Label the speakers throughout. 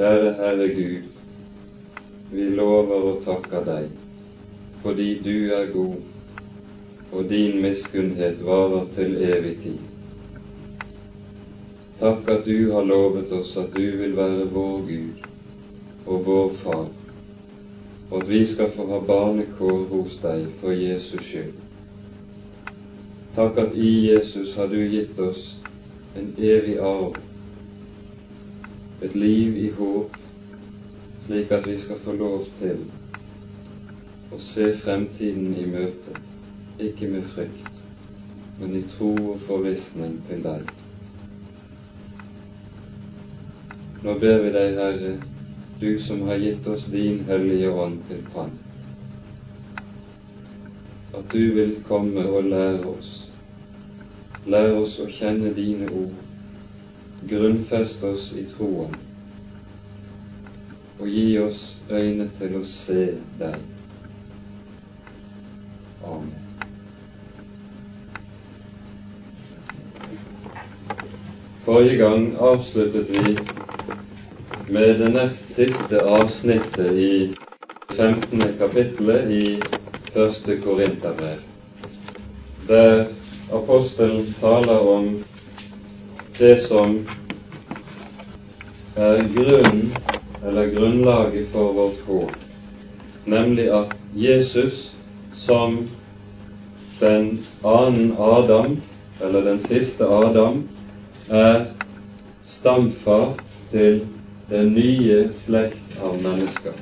Speaker 1: Kjære Herre Gud, vi lover og takker deg fordi du er god, og din miskunnhet varer til evig tid. Takk at du har lovet oss at du vil være vår Gud og vår Far, og at vi skal få ha barnekår hos deg for Jesus skyld. Takk at i Jesus har du gitt oss en evig arv, et liv i håp, slik at vi skal få lov til å se fremtiden i møte, ikke med frykt, men i tro og forvissning til deg. Nå ber vi deg, Herre, du som har gitt oss din Hellige Ånd til pant, at du vil komme og lære oss, lære oss å kjenne dine ord, grunnfeste oss i troen og gi oss øyne til å se deg. Amen. Forrige gang avsluttet vi med det nest siste avsnittet i 15. kapittelet i første Korinterbrev, der apostelen taler om det som er grunnen eller grunnlaget for vårt håp, nemlig at Jesus som den annen Adam, eller den siste Adam, er stamfar til den nye slekt av mennesker.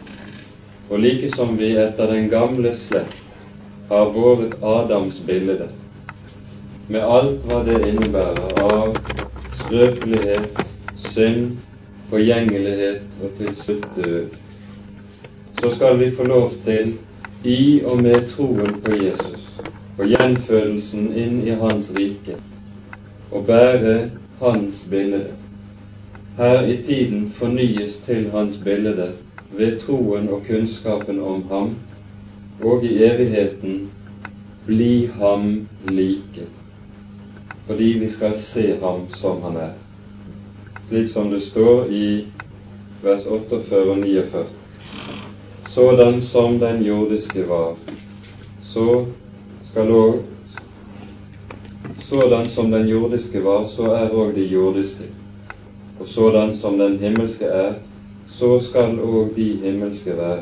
Speaker 1: Og like som vi etter den gamle slekt har båret Adams bilde, med alt hva det innebærer av skrøpelighet, synd, forgjengelighet og til slutt død, så skal vi få lov til i og med troen på Jesus og gjenfødelsen inn i Hans rike og bære Hans bilde. Her i tiden fornyes til Hans bilde ved troen og kunnskapen om Ham, og i evigheten bli Ham like, fordi vi skal se Ham som Han er, slik som det står i vers 48 og 49 sådan som den jordiske var, så skal òg Sådan som den jordiske var, så er òg de jordiske. Og sådan som den himmelske er, så skal òg de himmelske være.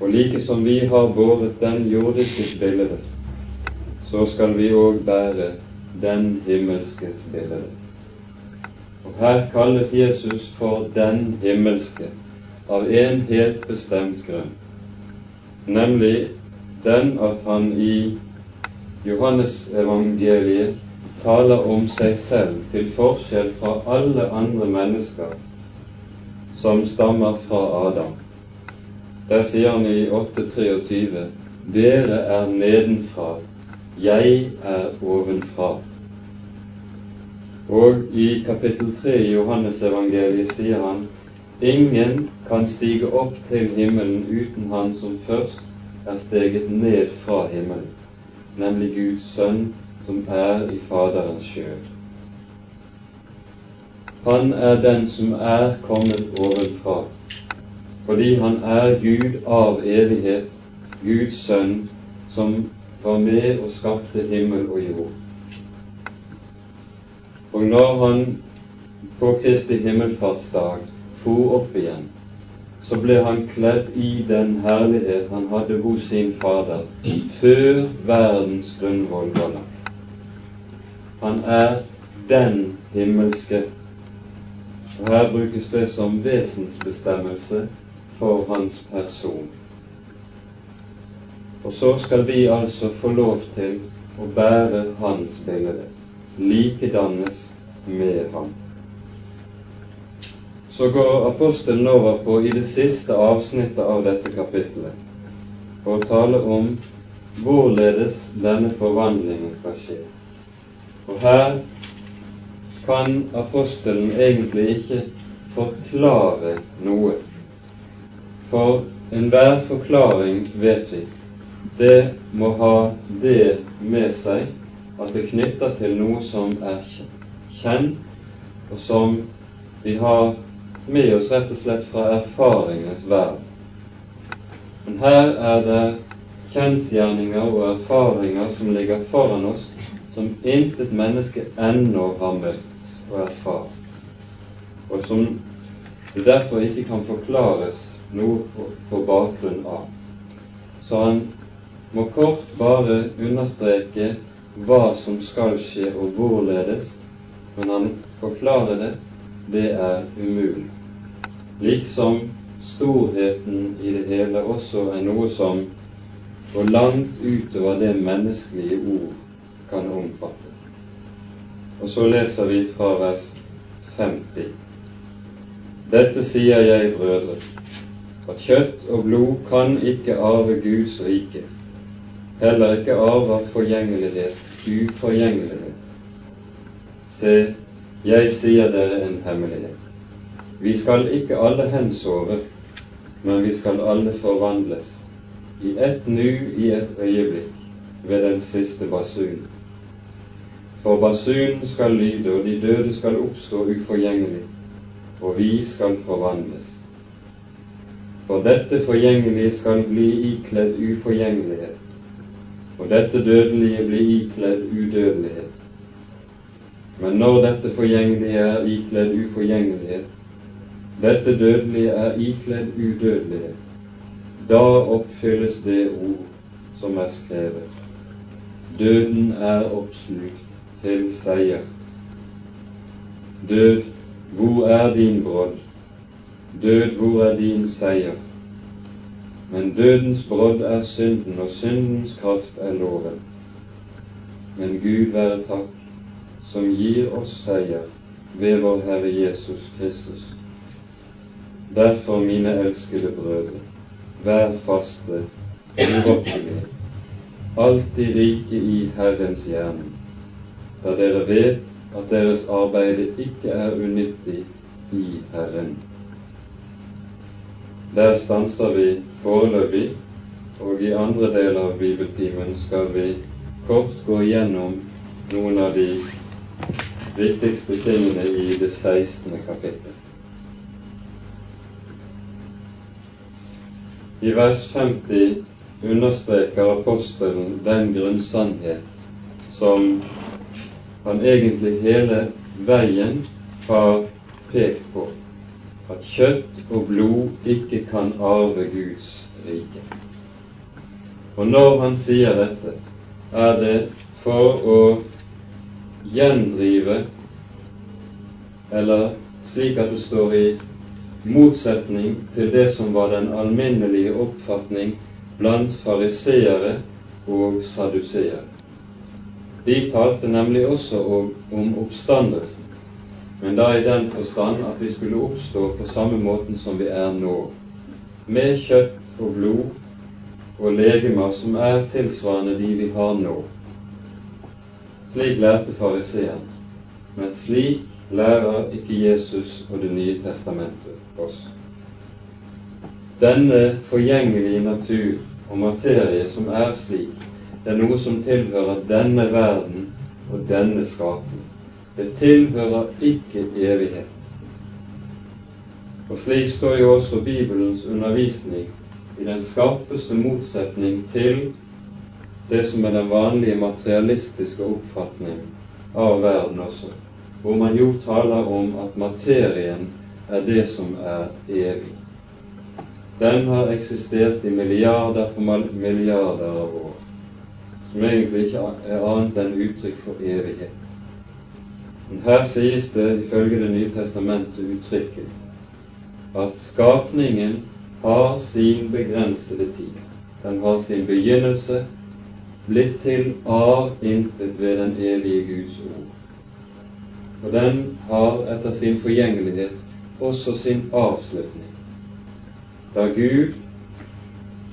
Speaker 1: Og like som vi har båret den jordiskes bilde, så skal vi òg bære den himmelske bilde. Og her kalles Jesus for den himmelske av en helt bestemt grunn, nemlig den at han i Johannesevangeliet taler om seg selv til forskjell fra alle andre mennesker som stammer fra Adam. Der sier han i 8.23.: Dere er nedenfra, jeg er ovenfra. Og i kapittel 3 i Johannesevangeliet sier han Ingen kan stige opp til himmelen uten Han som først er steget ned fra himmelen, nemlig Guds sønn som er i Faderens skjød. Han er den som er kommet ovenfra, fordi han er Gud av evighet, Guds sønn, som var med og skapte himmel og jord. Og når han på Kristi himmelfartsdag for opp igjen, så ble han kledd i den herlighet han hadde hos sin Fader før verdens grunnvoll var lagt. Han er den himmelske. Og Her brukes det som vesensbestemmelse for hans person. Og så skal vi altså få lov til å bære hans bilde, likedannes med ham så går apostelen over på i det siste avsnittet av dette kapittelet å tale om hvorledes denne forvandlingen skal skje. Og her kan apostelen egentlig ikke forklare noe. For enhver forklaring, vet vi, det må ha det med seg at det knytter til noe som er kjent, og som vi har med oss rett og slett fra erfaringens verden. Men her er det kjensgjerninger og erfaringer som ligger foran oss, som intet menneske ennå har møtt og erfart, og som det derfor ikke kan forklares noe på bakgrunn av. Så han må kort bare understreke hva som skal skje og hvorledes, men han forklarer det, det er umulig. Liksom storheten i det hele også er noe som går langt utover det menneskelige ord kan omfatte. Og så leser vi fra vers 50. Dette sier jeg, brødre, at kjøtt og blod kan ikke arve Guds rike, heller ikke arver forgjengelighet, uforgjengelighet. Se, jeg sier dere en hemmelighet. Vi skal ikke alle hensove, men vi skal alle forvandles, i ett nu, i et øyeblikk, ved den siste basun. For basunen skal lyde, og de døde skal oppstå uforgjengelig, og vi skal forvandles. For dette forgjengelige skal bli ikledd uforgjengelighet, og dette dødelige blir ikledd udødelighet. Men når dette forgjengelige er ikledd uforgjengelighet, dette dødelige er ikledd udødelighet. Da oppfylles det ord som er skrevet. Døden er oppslukt til seier. Død, hvor er din brodd? Død, hvor er din seier? Men dødens brodd er synden, og syndens kraft er loven. Men Gud være takk, som gir oss seier ved vår Herre Jesus Kristus. Derfor, mine elskede brødre, vær faste, urokkelige, alltid rike i Herrens hjerne, da dere vet at deres arbeid ikke er unyttig i Herren. Der stanser vi foreløpig, og i andre deler av bibeltimen skal vi kort gå igjennom noen av de viktigste tingene i det 16. kapittel. I vers 50 understreker apostelen den grunnsannhet som han egentlig hele veien har pekt på, at kjøtt og blod ikke kan arve Guds rike. Og når han sier dette, er det for å gjendrive, eller slik at det står i motsetning til det som var den alminnelige oppfatning blant fariseere og saduseere. De talte nemlig også om oppstandelsen, men da i den forstand at vi skulle oppstå på samme måten som vi er nå, med kjøtt og blod og legemer som er tilsvarende de vi har nå. Slik lærte fariseeren, men slik lærer ikke Jesus og Det nye testamentet oss. Denne forgjengelige natur og materie som er slik, det er noe som tilhører denne verden og denne skapning. Det tilhører ikke evighet. Og slik står jo også Bibelens undervisning i den skarpeste motsetning til det som er den vanlige materialistiske oppfatning av verden også hvor man jo taler om at materien er det som er evig. Den har eksistert i milliarder på milliarder av år, som egentlig ikke er annet enn uttrykk for evighet. Men her sies det ifølge Det nye testamentet uttrykket at skapningen har sin begrensede tid. Den har sin begynnelse, blitt til av intet ved den evige Guds ord og den har etter sin forgjengelighet også sin avslutning. Da Gud,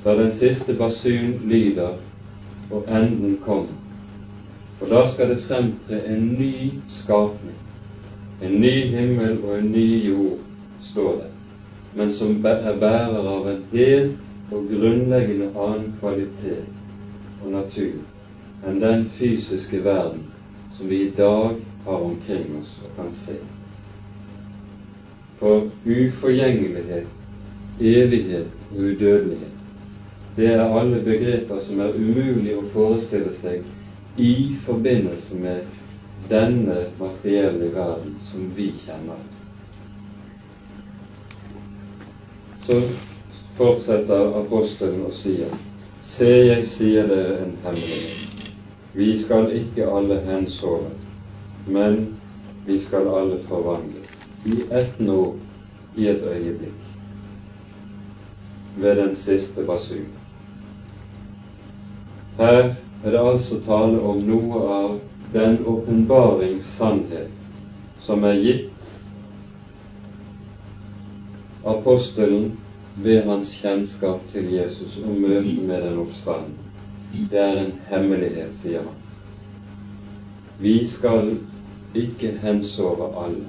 Speaker 1: da den siste basun lyder og enden kommer, for da skal det fremtre en ny skapning, en ny himmel og en ny jord, står det, men som er bærer av en helt og grunnleggende annen kvalitet og natur enn den fysiske verden som vi i dag har omkring oss og kan se. for uforgjengelighet, evighet og udødelighet. Det er alle begreper som er umulig å forestille seg i forbindelse med denne materielle verden som vi kjenner. Så fortsetter apostelen og sier Se, jeg sier dere en hemmelighet. Vi skal ikke alle hensove, men vi skal alle forvandles i ett nå, i et øyeblikk, ved den siste basun. Her er det altså tale om noe av den åpenbaringssannhet som er gitt apostelen ved hans kjennskap til Jesus og møte med den oppstanden. Det er en hemmelighet, sier han. Vi skal ikke hensove alle.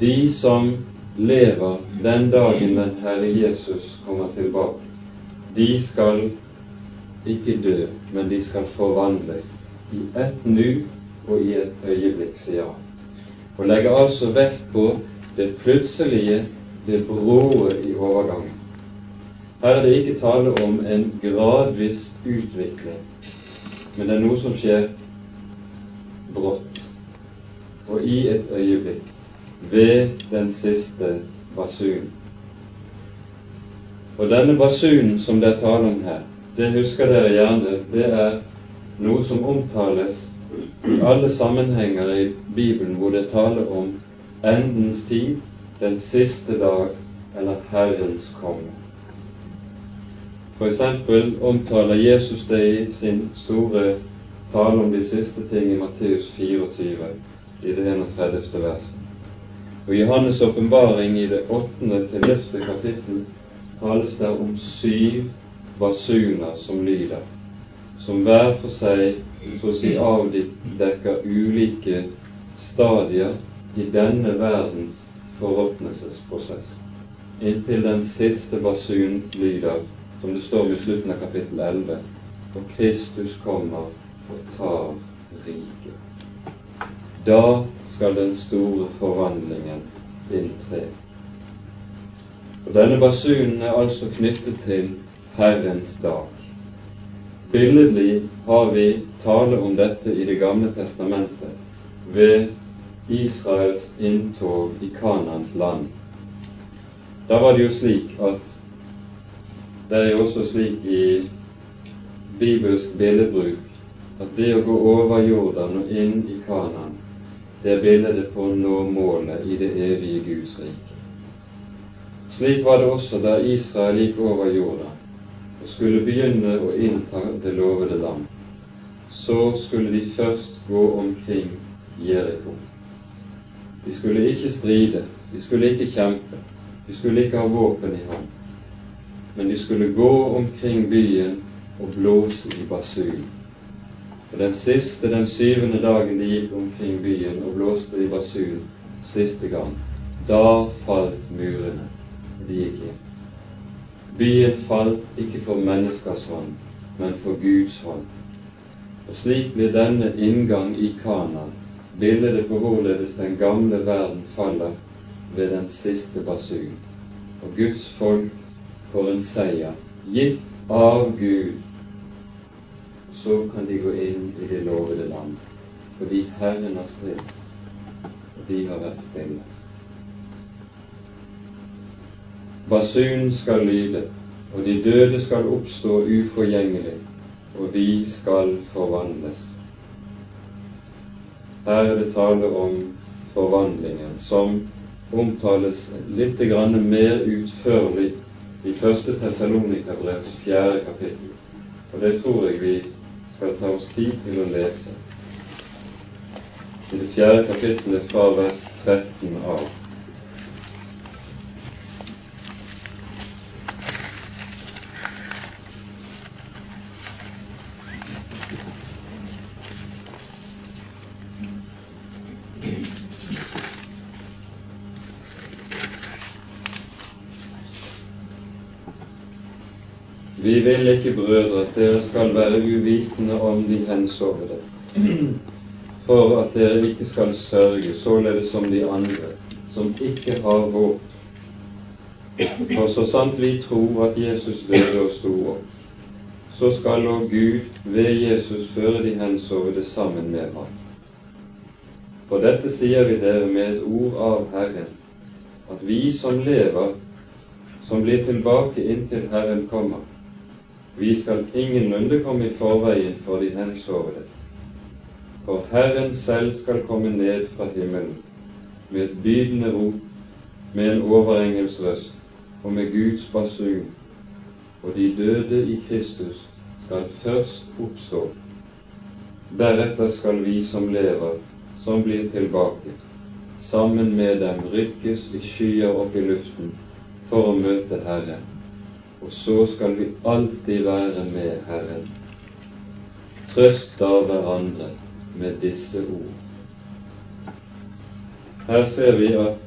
Speaker 1: De som lever den dagen den Herre Jesus kommer tilbake, de skal ikke dø, men de skal forvandles i ett nu og i et øyeblikk, sier han. Og legger altså vekt på det plutselige det bråe i overgangen. Her er det ikke tale om en gradvis utvikling, men det er noe som skjer brått og i et øyeblikk, ved den siste basunen. Og denne basunen som det er tale om her, det husker dere gjerne, det er noe som omtales i alle sammenhenger i Bibelen hvor det taler om endens tid den siste dag eller Herrens komme. Eksempel omtaler Jesus det i sin store tale om de siste ting i Matteus 24 i det 31. verset. Og I Johannes' åpenbaring i det 8. til 11. kapittel tales det om syv basuner som lyder, som hver for seg så å si avdekker ulike stadier i denne verdens forråtnelsesprosess, inntil den siste basun lyder, som det står ved slutten av kapittel 11, og Kristus kommer og tar riket. Da skal den store forvandlingen inntre. Og Denne basunen er altså knyttet til Herrens dag. Billedlig har vi tale om dette i Det gamle testamentet ved Israels inntog i Kanans land. Da var det jo slik at Det er jo også slik i bibelsk billedbruk at det å gå over Jordan og inn i Kanan, det er bildet på å nå målet i det evige Guds rike. Slik var det også da Israel gikk over Jordan og skulle begynne å innta det lovede land. Så skulle de først gå omkring Jeriko. De skulle ikke stride, de skulle ikke kjempe, de skulle ikke ha våpen i hånd. Men de skulle gå omkring byen og blåse i basun. Og den siste, den syvende dagen de gikk omkring byen og blåste i basun siste gang, da falt murene, og de gikk inn. Byen falt ikke for menneskers hånd, men for Guds hånd. Og slik blir denne inngang i Kana bildet på hvorledes den gamle verden faller ved den siste basun. Og Guds folk får en seier gitt av Gud. Så kan de gå inn i det lovede land, fordi Herren har stridd, og de har vært stille. Basunen skal lyde, og de døde skal oppstå uforgjengelig, og vi skal forvandles. Her er det tale om forvandlingen, som omtales litt mer utførlig i 1. Tessalonika-brevs fjerde kapittel. Og det tror jeg vi skal ta oss tid til å lese. I det fjerde kapittelet fra vers 13 av. vil ikke, brødre, at dere skal være uvitende om de hensovne, for at dere ikke skal sørge således som de andre som ikke har håp. For så sant vi tror at Jesus døde og sto opp, så skal òg Gud ved Jesus føre de hensovne sammen med ham. For dette sier vi dere med et ord av Herren, at vi som lever, som blir tilbake inntil Herren kommer, vi skal ingenlunde komme i forveien for de hensovne, For Herren selv skal komme ned fra himmelen med et bydende rop, med en overengels røst og med Guds basun og de døde i Kristus skal først oppstå. Deretter skal vi som lever, som blir tilbake, sammen med dem rykkes i skyer opp i luften for å møte Herren. Og så skal vi alltid være med Herren. Trøst da hverandre med disse ord. Her ser vi at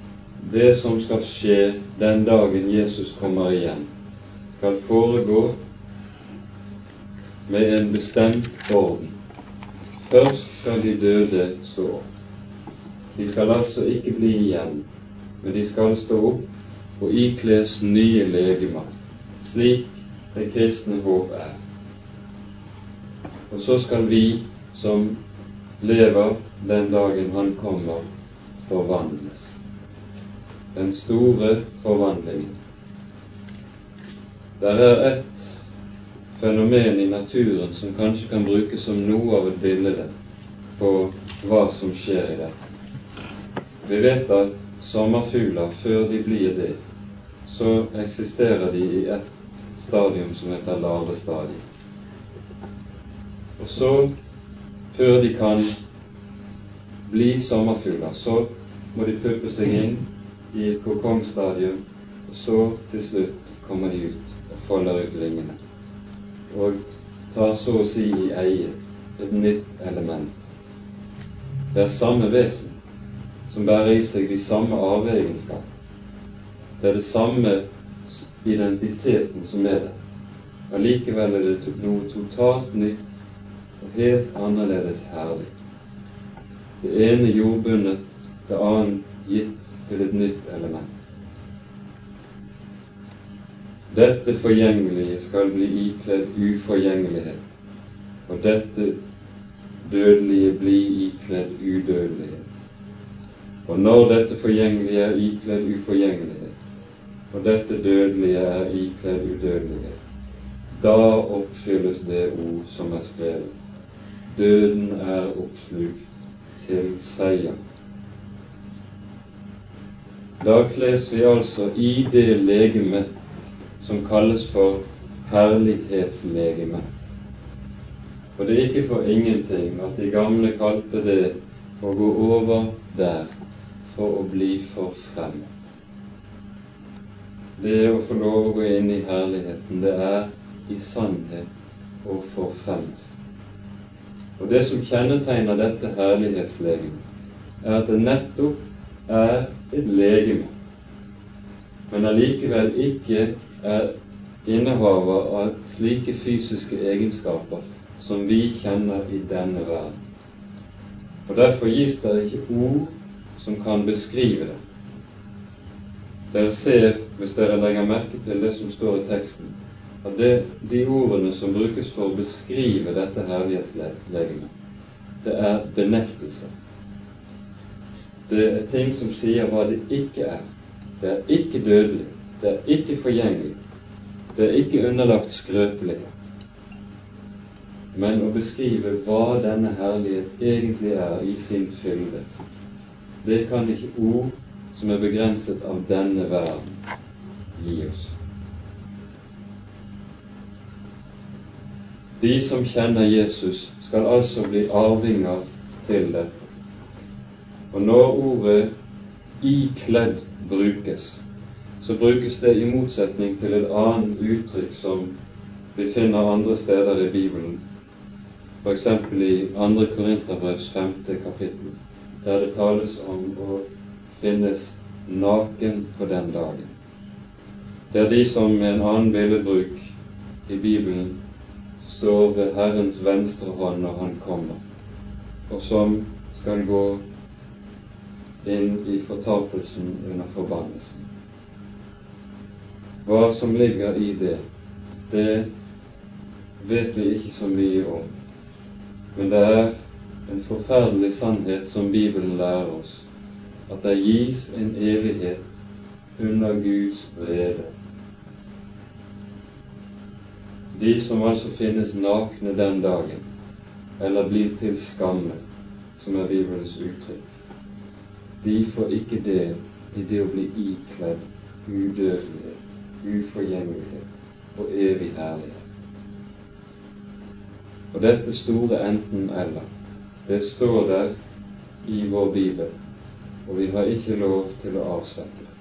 Speaker 1: det som skal skje den dagen Jesus kommer igjen, skal foregå med en bestemt orden. Først skal de døde stå opp. De skal altså ikke bli igjen, men de skal stå opp og ikles nye legemer, slik det kristne håp er. Og så skal vi som lever den dagen Han kommer, forvandles. Den store forvandlingen. Det er et fenomen i naturen som kanskje kan brukes som noe av et bilde på hva som skjer i det. Vi vet at sommerfugler, før de blir det, så eksisterer de i et stadium som heter larvestadiet. Og så, før de kan bli sommerfugler, så må de puppe seg inn i et kokongstadium, og så til slutt kommer de ut og folder ut vingene og tar så å si i eie et nytt element. Det er samme vesen som bærer i seg de samme arveegenskaper. Det er det samme identiteten som er der. Allikevel er det noe totalt nytt og helt annerledes herlig. Det ene jordbundet, det annet gitt til et nytt element. Dette forgjengelige skal bli ikledd uforgjengelighet, og dette dødelige bli ikledd udødelighet. Og når dette forgjengelige er ikledd uforgjengelighet, og dette dødelige er ikledd udødelighet, da oppfylles det ord som er skrevet. Døden er oppslukt til seier. Da kles vi altså i det legemet som kalles for herlighetslegeme. For det er ikke for ingenting at de gamle kalte det å gå over der for å bli forfremmet. Det å få lov å gå inn i herligheten, det er i sannhet å forfremmes. Og det som kjennetegner dette herlighetslegemet, er at det nettopp er et legeme, men allikevel ikke er innehaver av slike fysiske egenskaper som vi kjenner i denne verden. Og Derfor gis det ikke ord som kan beskrive det. Dere ser, hvis dere legger merke til det som står i teksten, at det, de ordene som brukes for å beskrive dette herlighetslegemet, det er benektelse. Det er ting som sier hva det ikke er. Det er ikke dødelig. Det er ikke forgjengelig. Det er ikke underlagt skrøpelighet. Men å beskrive hva denne herlighet egentlig er i sin fylde, det kan ikke ord som er begrenset av denne verden, gi oss. De som kjenner Jesus, skal altså bli arvinger til det. Og når ordet 'ikledd' brukes, så brukes det i motsetning til et annet uttrykk som vi finner andre steder i Bibelen, f.eks. i 2. Korinterbrevs 5. kapittel, der det tales om å finnes naken på den dagen. Det er de som med en annen billedbruk i Bibelen står ved Herrens venstre hånd når Han kommer, og som skal gå inn i fortapelsen under forbannelsen. Hva som ligger i det, det vet vi ikke så mye om. Men det er en forferdelig sannhet som Bibelen lærer oss, at det gis en evighet under Guds vrede. De som altså finnes nakne den dagen, eller blir til skamme, som er Bibelens uttrykk, de får ikke del i det å bli ikledd udødelighet, uforgjengelighet og evig herlighet. Og dette store enten-eller, det står der i vår bibel, og vi har ikke lov til å avsette det.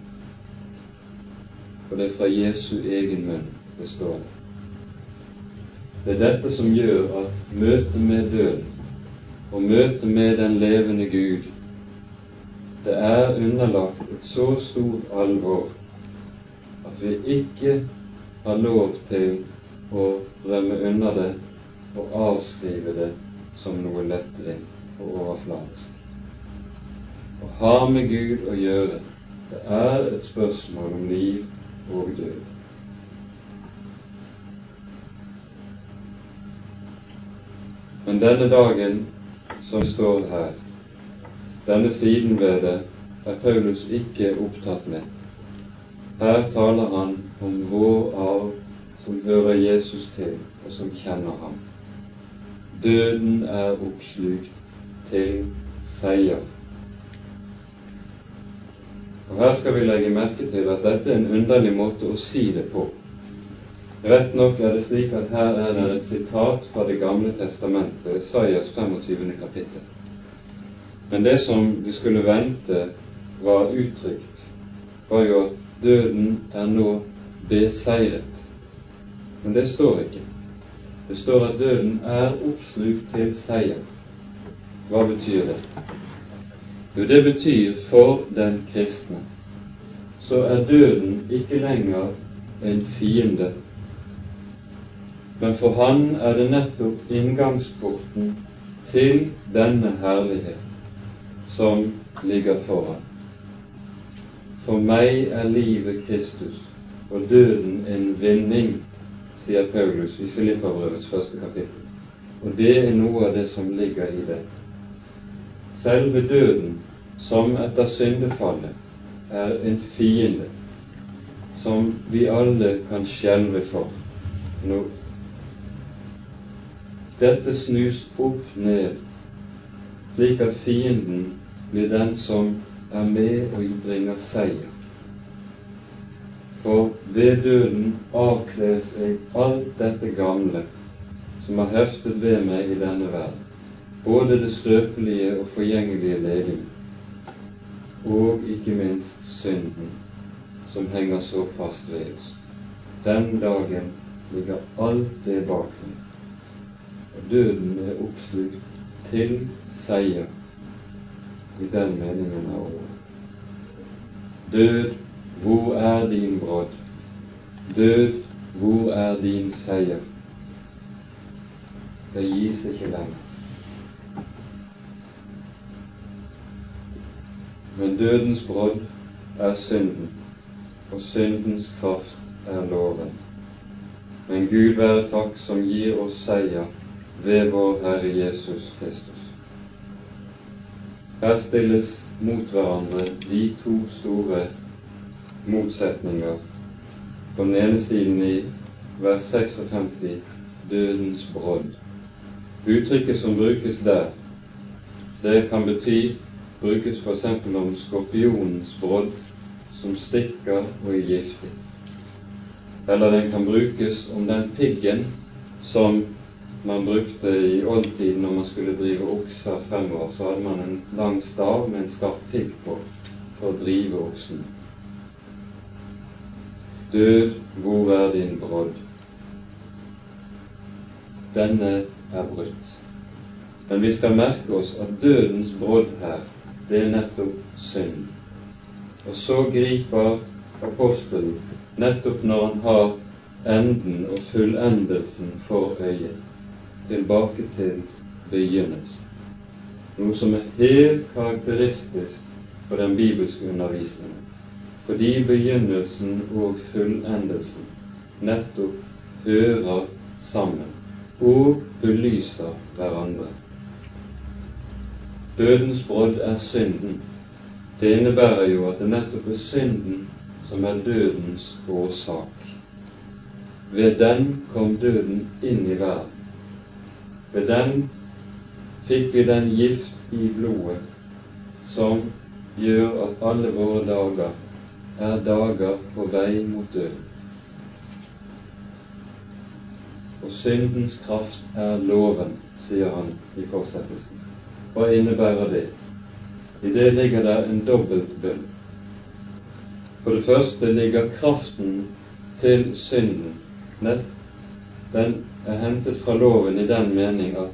Speaker 1: For det er fra Jesu egen munn det står det. Det er dette som gjør at møtet med døden og møtet med den levende Gud det er underlagt et så stort alvor at vi ikke har lov til å rømme unna det og avskrive det som noe lettvint og overfladisk. Å ha med Gud å gjøre, det er et spørsmål om liv og død. Men denne dagen som står her, denne siden ved det, er Paulus ikke opptatt med. Her taler han om vår arv som hører Jesus til, og som kjenner ham. Døden er oppslukt til seier. Og Her skal vi legge merke til at dette er en underlig måte å si det på. Rett nok er det slik at her er det et sitat fra Det gamle testamentet, Isaias 25. kapittel. Men det som vi skulle vente var uttrykt, var jo at døden er nå beseiret. Men det står ikke. Det står at døden er oppslukt til seier. Hva betyr det? Jo, det betyr for den kristne så er døden ikke lenger en fiende men for han er det nettopp inngangsporten til denne herlighet som ligger foran. For meg er livet Kristus og døden en vinning, sier Paulus i Filippabrevets første kapittel. Og det er noe av det som ligger i det. Selve døden, som etter syndefallet er en fiende som vi alle kan skjelve for. Nå dette snus opp ned, slik at fienden blir den som er med og bringer seier. For ved døden avkles jeg alt dette gamle som har heftet ved meg i denne verden, både det støpelige og forgjengelige legeme, og ikke minst synden, som henger så fast ved oss. Den dagen ligger alt det bak meg døden er oppslukt til seier i den meningen av ordet. Død, hvor er din brodd? Død, hvor er din seier? Det gis ikke lenger. Men dødens brodd er synden, og syndens kraft er loven. Men Gud være takk som gir oss seier ved vår Herre Jesus Kristus. Her stilles mot hverandre de to store motsetninger. På den ene siden i vers 56 dødens brodd. Uttrykket som brukes der, det kan bety brukes f.eks. om skorpionens brodd som stikker og er giftig. Eller den kan brukes om den piggen som man brukte i oldtiden når man skulle drive okser fremover, så hadde man en lang stav med en skarp pigg på for å drive oksen. Død, hvor er din brodd? Denne er brutt. Men vi skal merke oss at dødens brodd her, det er nettopp synd. Og så griper apostelen nettopp når han har enden og fullendelsen for øyet tilbake til begynnelsen. Noe som er helt karakteristisk for den bibelske undervisningen, fordi begynnelsen og fullendelsen nettopp hører sammen og belyser hverandre. Dødens brodd er synden. Det innebærer jo at det nettopp er synden som er dødens årsak. Ved den kom døden inn i verden. Ved den fikk vi den gift i blodet som gjør at alle våre dager er dager på vei mot døden. Og syndens kraft er loven, sier han i fortsettelsen. Hva innebærer det? I det ligger det en dobbelt bunn. For det første ligger kraften til synden nett. Den er hentet fra loven i den mening at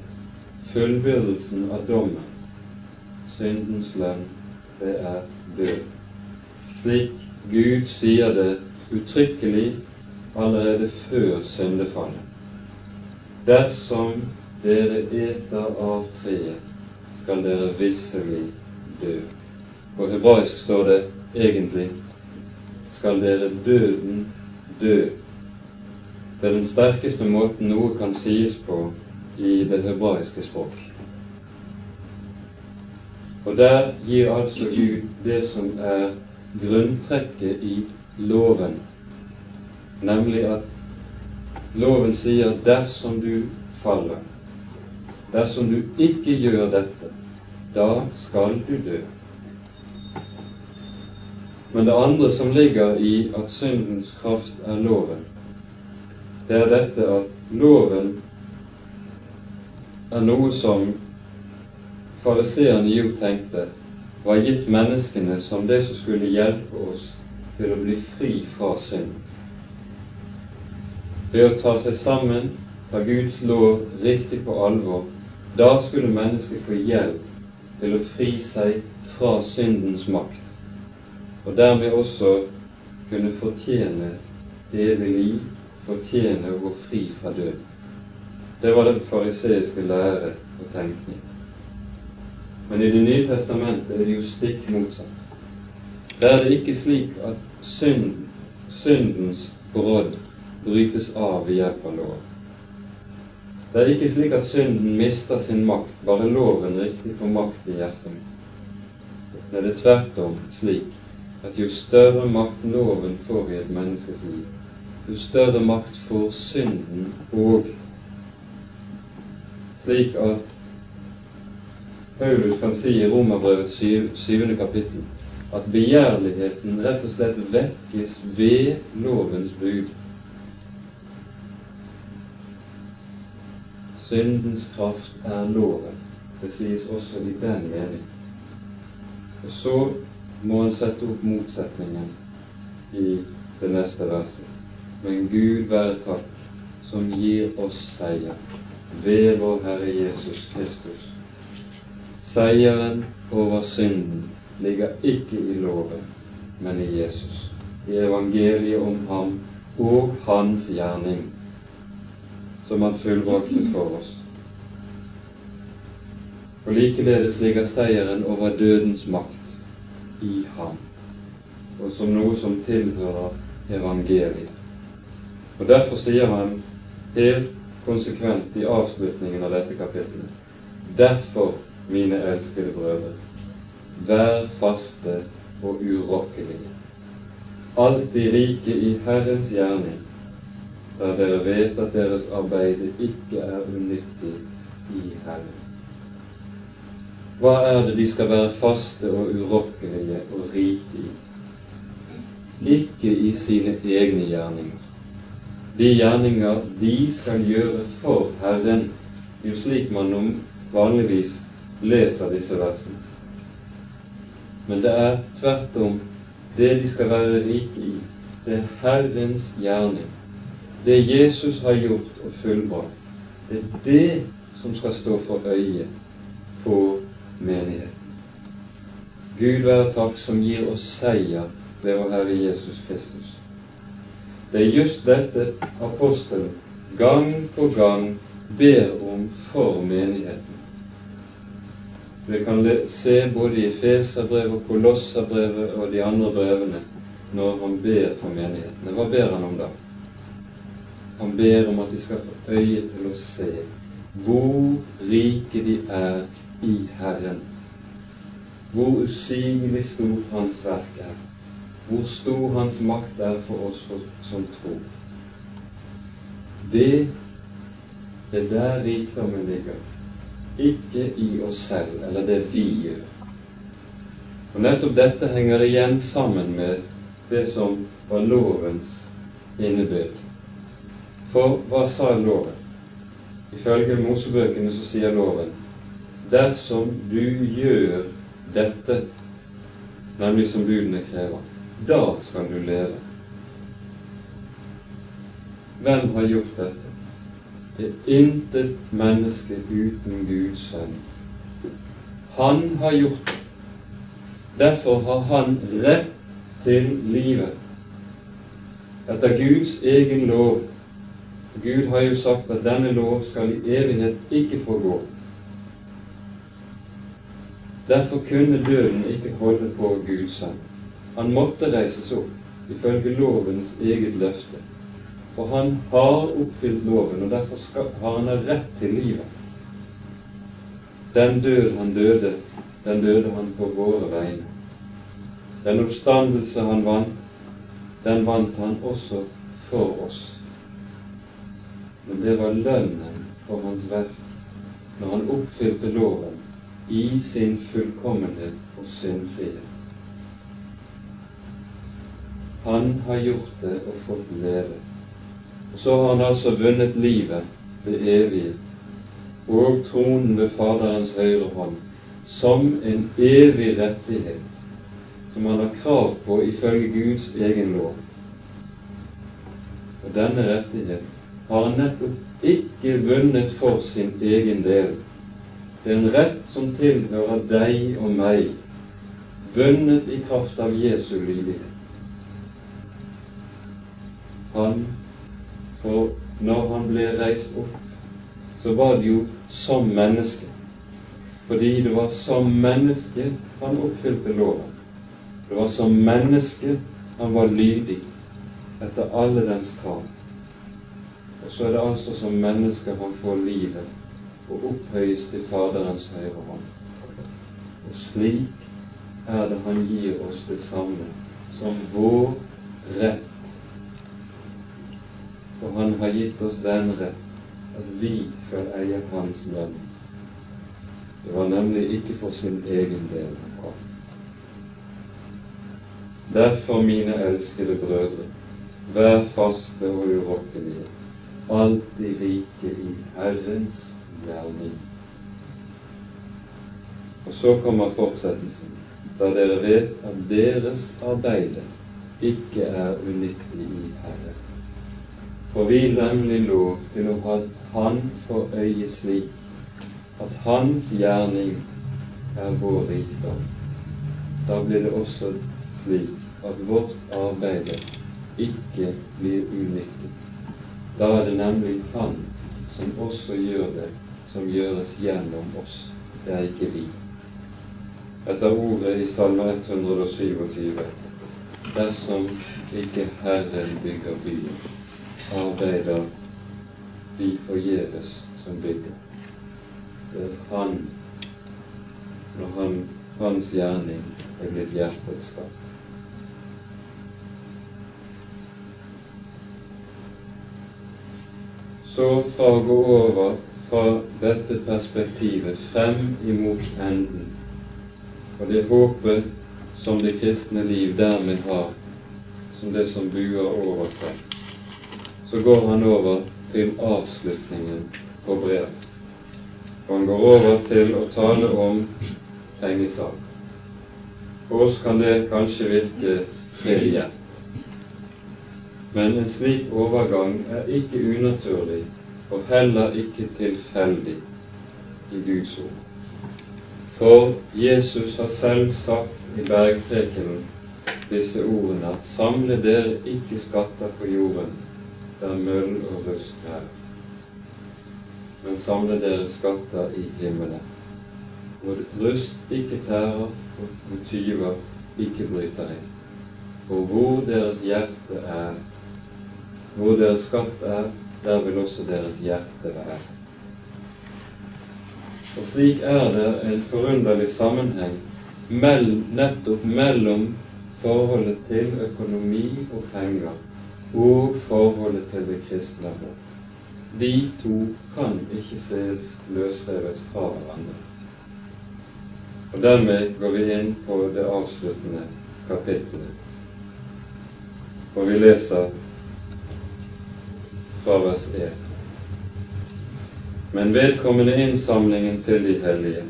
Speaker 1: fullbyrdelsen av dommen, syndens lønn, det er død. Slik Gud sier det uttrykkelig allerede før syndefallet. Dersom dere eter av treet, skal dere visselig dø. På hebraisk står det egentlig skal dere døden dø. Det er den sterkeste måten noe kan sies på i det hebraiske språk. Og der gir altså Gud det som er grunntrekket i loven, nemlig at loven sier dersom du faller, dersom du ikke gjør dette, da skal du dø. Men det andre som ligger i at syndens kraft er loven, det er dette at loven er noe som fariseerne jo tenkte var gitt menneskene som det som skulle hjelpe oss til å bli fri fra synd. Ved å ta seg sammen, ta Guds lov riktig på alvor, da skulle mennesket få hjelp til å fri seg fra syndens makt, og dermed også kunne fortjene evig liv, fortjene å gå fri fra døden. Det var den fariseiske lære og tenkning. Men i Det nye testamentet er det jo stikk motsatt. Der er det ikke slik at synd, syndens brodd brytes av ved hjelp av lov. Det er ikke slik at synden mister sin makt, bare loven riktig får makt i hjertet. Det er tvert om slik at jo større makt loven får i et menneskes liv, jo større makt får synden og slik at Paulus kan si i Romerbrevet 7, 7. kapittel at begjærligheten rett og slett vekkes ved lovens bud. Syndens kraft er loven. Det sies også i den mening. Og så må en sette opp motsetningen i det neste verset. Men Gud være takk, som gir oss seier ved vår Herre Jesus Kristus. Seieren over synden ligger ikke i loven, men i Jesus, i evangeliet om ham og hans gjerning, som han fullbrakte for oss. Og likeledes ligger seieren over dødens makt i ham, og som noe som tilhører evangeliet. Og Derfor sier han helt konsekvent i avslutningen av dette kapittelet. Derfor, mine elskede brødre, vær faste og urokkelige, alltid rike i Herrens gjerning, der dere vet at deres arbeid ikke er unyttig i Herren. Hva er det de skal være faste og urokkelige og rike i? Ikke i sine egne gjerninger de gjerninger de skal gjøre for Herren. Jo slik man vanligvis leser disse versene. Men det er tvert om det de skal være rike i. Det er Herrens gjerning. Det Jesus har gjort og fullbrakt. Det er det som skal stå for øyet på menigheten. Gud være takk som gir oss seier ved vår Herre Jesus Kristus. Det er just dette apostelen gang på gang ber om for menigheten. Vi kan se både i Feserbrevet Kolosserbrevet og de andre brevene når han ber for menighetene. Hva ber han om da? Han ber om at de skal få øye til å se hvor rike de er i Herren. Hvor usigelig stort Hans verk er. Hvor stor Hans makt er for oss som tror. Det er der rikdommen ligger ikke i oss selv eller det vi gjør. Og Nettopp dette henger igjen sammen med det som var lovens innebyrd. For hva sa loven? Ifølge Mosebøkene så sier loven dersom du gjør dette, nemlig som budene krever, da skal du leve. Hvem har gjort dette? Det er intet menneske uten Guds sønn. Han har gjort det. Derfor har han rett til livet etter Guds egen lov. Gud har jo sagt at denne lov skal i evighet ikke få gå. Derfor kunne døden ikke holde på Guds sønn. Han måtte reises opp ifølge lovens eget løfte. For han har oppfylt loven, og derfor skal, har han rett til livet. Den død han døde, den døde han på våre vegne. Den oppstandelse han vant, den vant han også for oss. Men det var lønnen for hans verk når han oppfylte loven i sin fullkommenhet og syndfrihet. Han har gjort det og fått leve. Og så har han altså vunnet livet det evige, og tronen ved Faderens høyre hånd som en evig rettighet som han har krav på ifølge Guds egen lov. Og denne rettighet har han nettopp ikke vunnet for sin egen del. Det er en rett som tilhører deg og meg, vunnet i kraft av Jesu lydighet. Han for når han ble reist opp, så var det jo som menneske. Fordi det var som menneske han oppfylte loven. Det var som menneske han var lydig etter alle dens krav. Og så er det altså som menneske han får livet og opphøyes til Faderens høyre hånd. Og slik er det han gir oss det samme som vår rett for han har gitt oss den rett at vi skal eie Hans lønn. Det var nemlig ikke for sin egen del han kom. Derfor, mine elskede brødre, vær faste og urokkelige, alltid rike i Herrens gjerning. Og så kommer fortsettelsen, da dere vet at deres arbeide ikke er unyttig i Herren. For vi nemlig lov til å ha Han for øye slik at Hans gjerning er vår rikdom. Da blir det også slik at vårt arbeide ikke blir unyttig. Da er det nemlig Han som også gjør det som gjøres gjennom oss. Det er ikke vi. Etter ordet i Salme 127 dersom ikke Herren bygger byen, arbeider vi forgjeves som bygger. Det er han, når han, hans gjerning er blitt hjertets skatt. Så fra å gå over fra dette perspektivet frem imot enden, og det håpet som det kristne liv dermed har, som det som buer over seg, så går han over til avslutningen på brevet. Og han går over til å tale om pengesak. For oss kan det kanskje virke trivielt. Men en slik overgang er ikke unaturlig og heller ikke tilfeldig i Guds ord. For Jesus har selv sagt i bergprekenen disse ordene at samle dere ikke skatter på jorden, der møll og rusk er, men samle dere skatter i himmelen, hvor rust ikke tærer, og tyver ikke bryter inn. og hvor deres hjerte er, hvor deres skatt er, der vil også deres hjerte være. Og slik er det en forunderlig sammenheng mell, nettopp mellom forholdet til økonomi og penger og forholdet til det kristne håp. De to kan ikke ses løsrevet fra hverandre. Og Dermed går vi inn på det avsluttende kapittelet. Og vi leser fra vers 1. Men vedkommende innsamlingen til de hellige,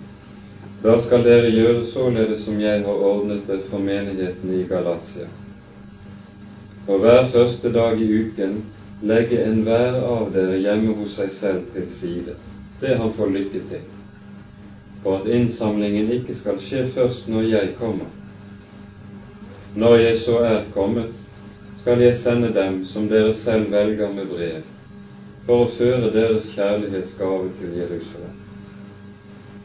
Speaker 1: da skal dere gjøre således som jeg har ordnet det for menigheten i Galatia. For hver første dag i uken legge enhver av dere hjemme hos seg selv til side, det han får lykke til, for at innsamlingen ikke skal skje først når jeg kommer. Når jeg så er kommet, skal jeg sende dem som dere selv velger med brev, for å føre deres kjærlighetsgave til Jerusalem.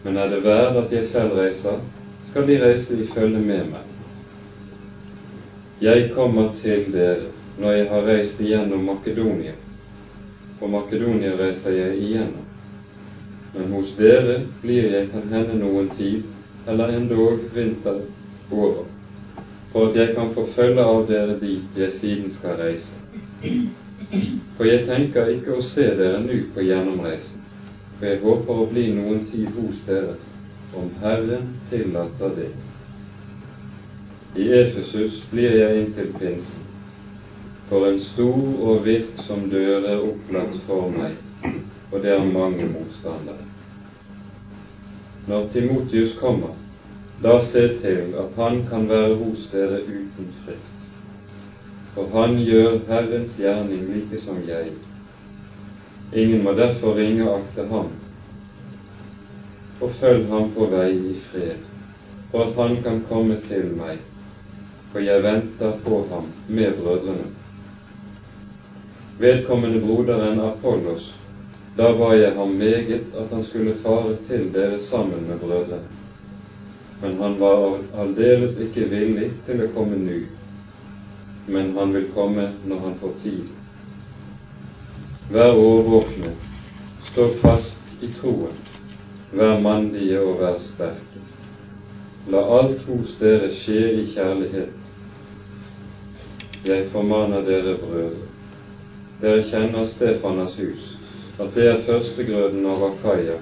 Speaker 1: Men er det verd at jeg selv reiser, skal de reise i følge med meg. Jeg kommer til dere når jeg har reist igjennom Makedonia, for Makedonia reiser jeg igjennom. Men hos dere blir jeg kan hende noen tid, eller endog vinter over for at jeg kan få følge av dere dit jeg siden skal reise. For jeg tenker ikke å se dere nå på gjennomreisen, for jeg håper å bli noen tid hos dere, om Herren tillater det. I Efesus blir jeg inntil pinsen, for en stor og virksom dør er opplagt for meg, og det er mange motstandere. Når Timotius kommer, da se til at han kan være hos dere uten frykt. For han gjør Herrens gjerning like som jeg. Ingen må derfor ringe akte ham, og følg ham på vei i fred, for at han kan komme til meg, for jeg venter på ham med brødrene. Vedkommende broderen Apollos, da ba jeg ham meget at han skulle fare til dere sammen med brødrene men han var aldeles ikke villig til å komme nå. Men han vil komme når han får tid. Vær årvåkne, stå fast i troen, vær mandige og vær sterke. La alt hos dere skje i kjærlighet. Jeg formaner dere brødre. Dere kjenner Stefanas hus, at det er førstegrøden av Akaia,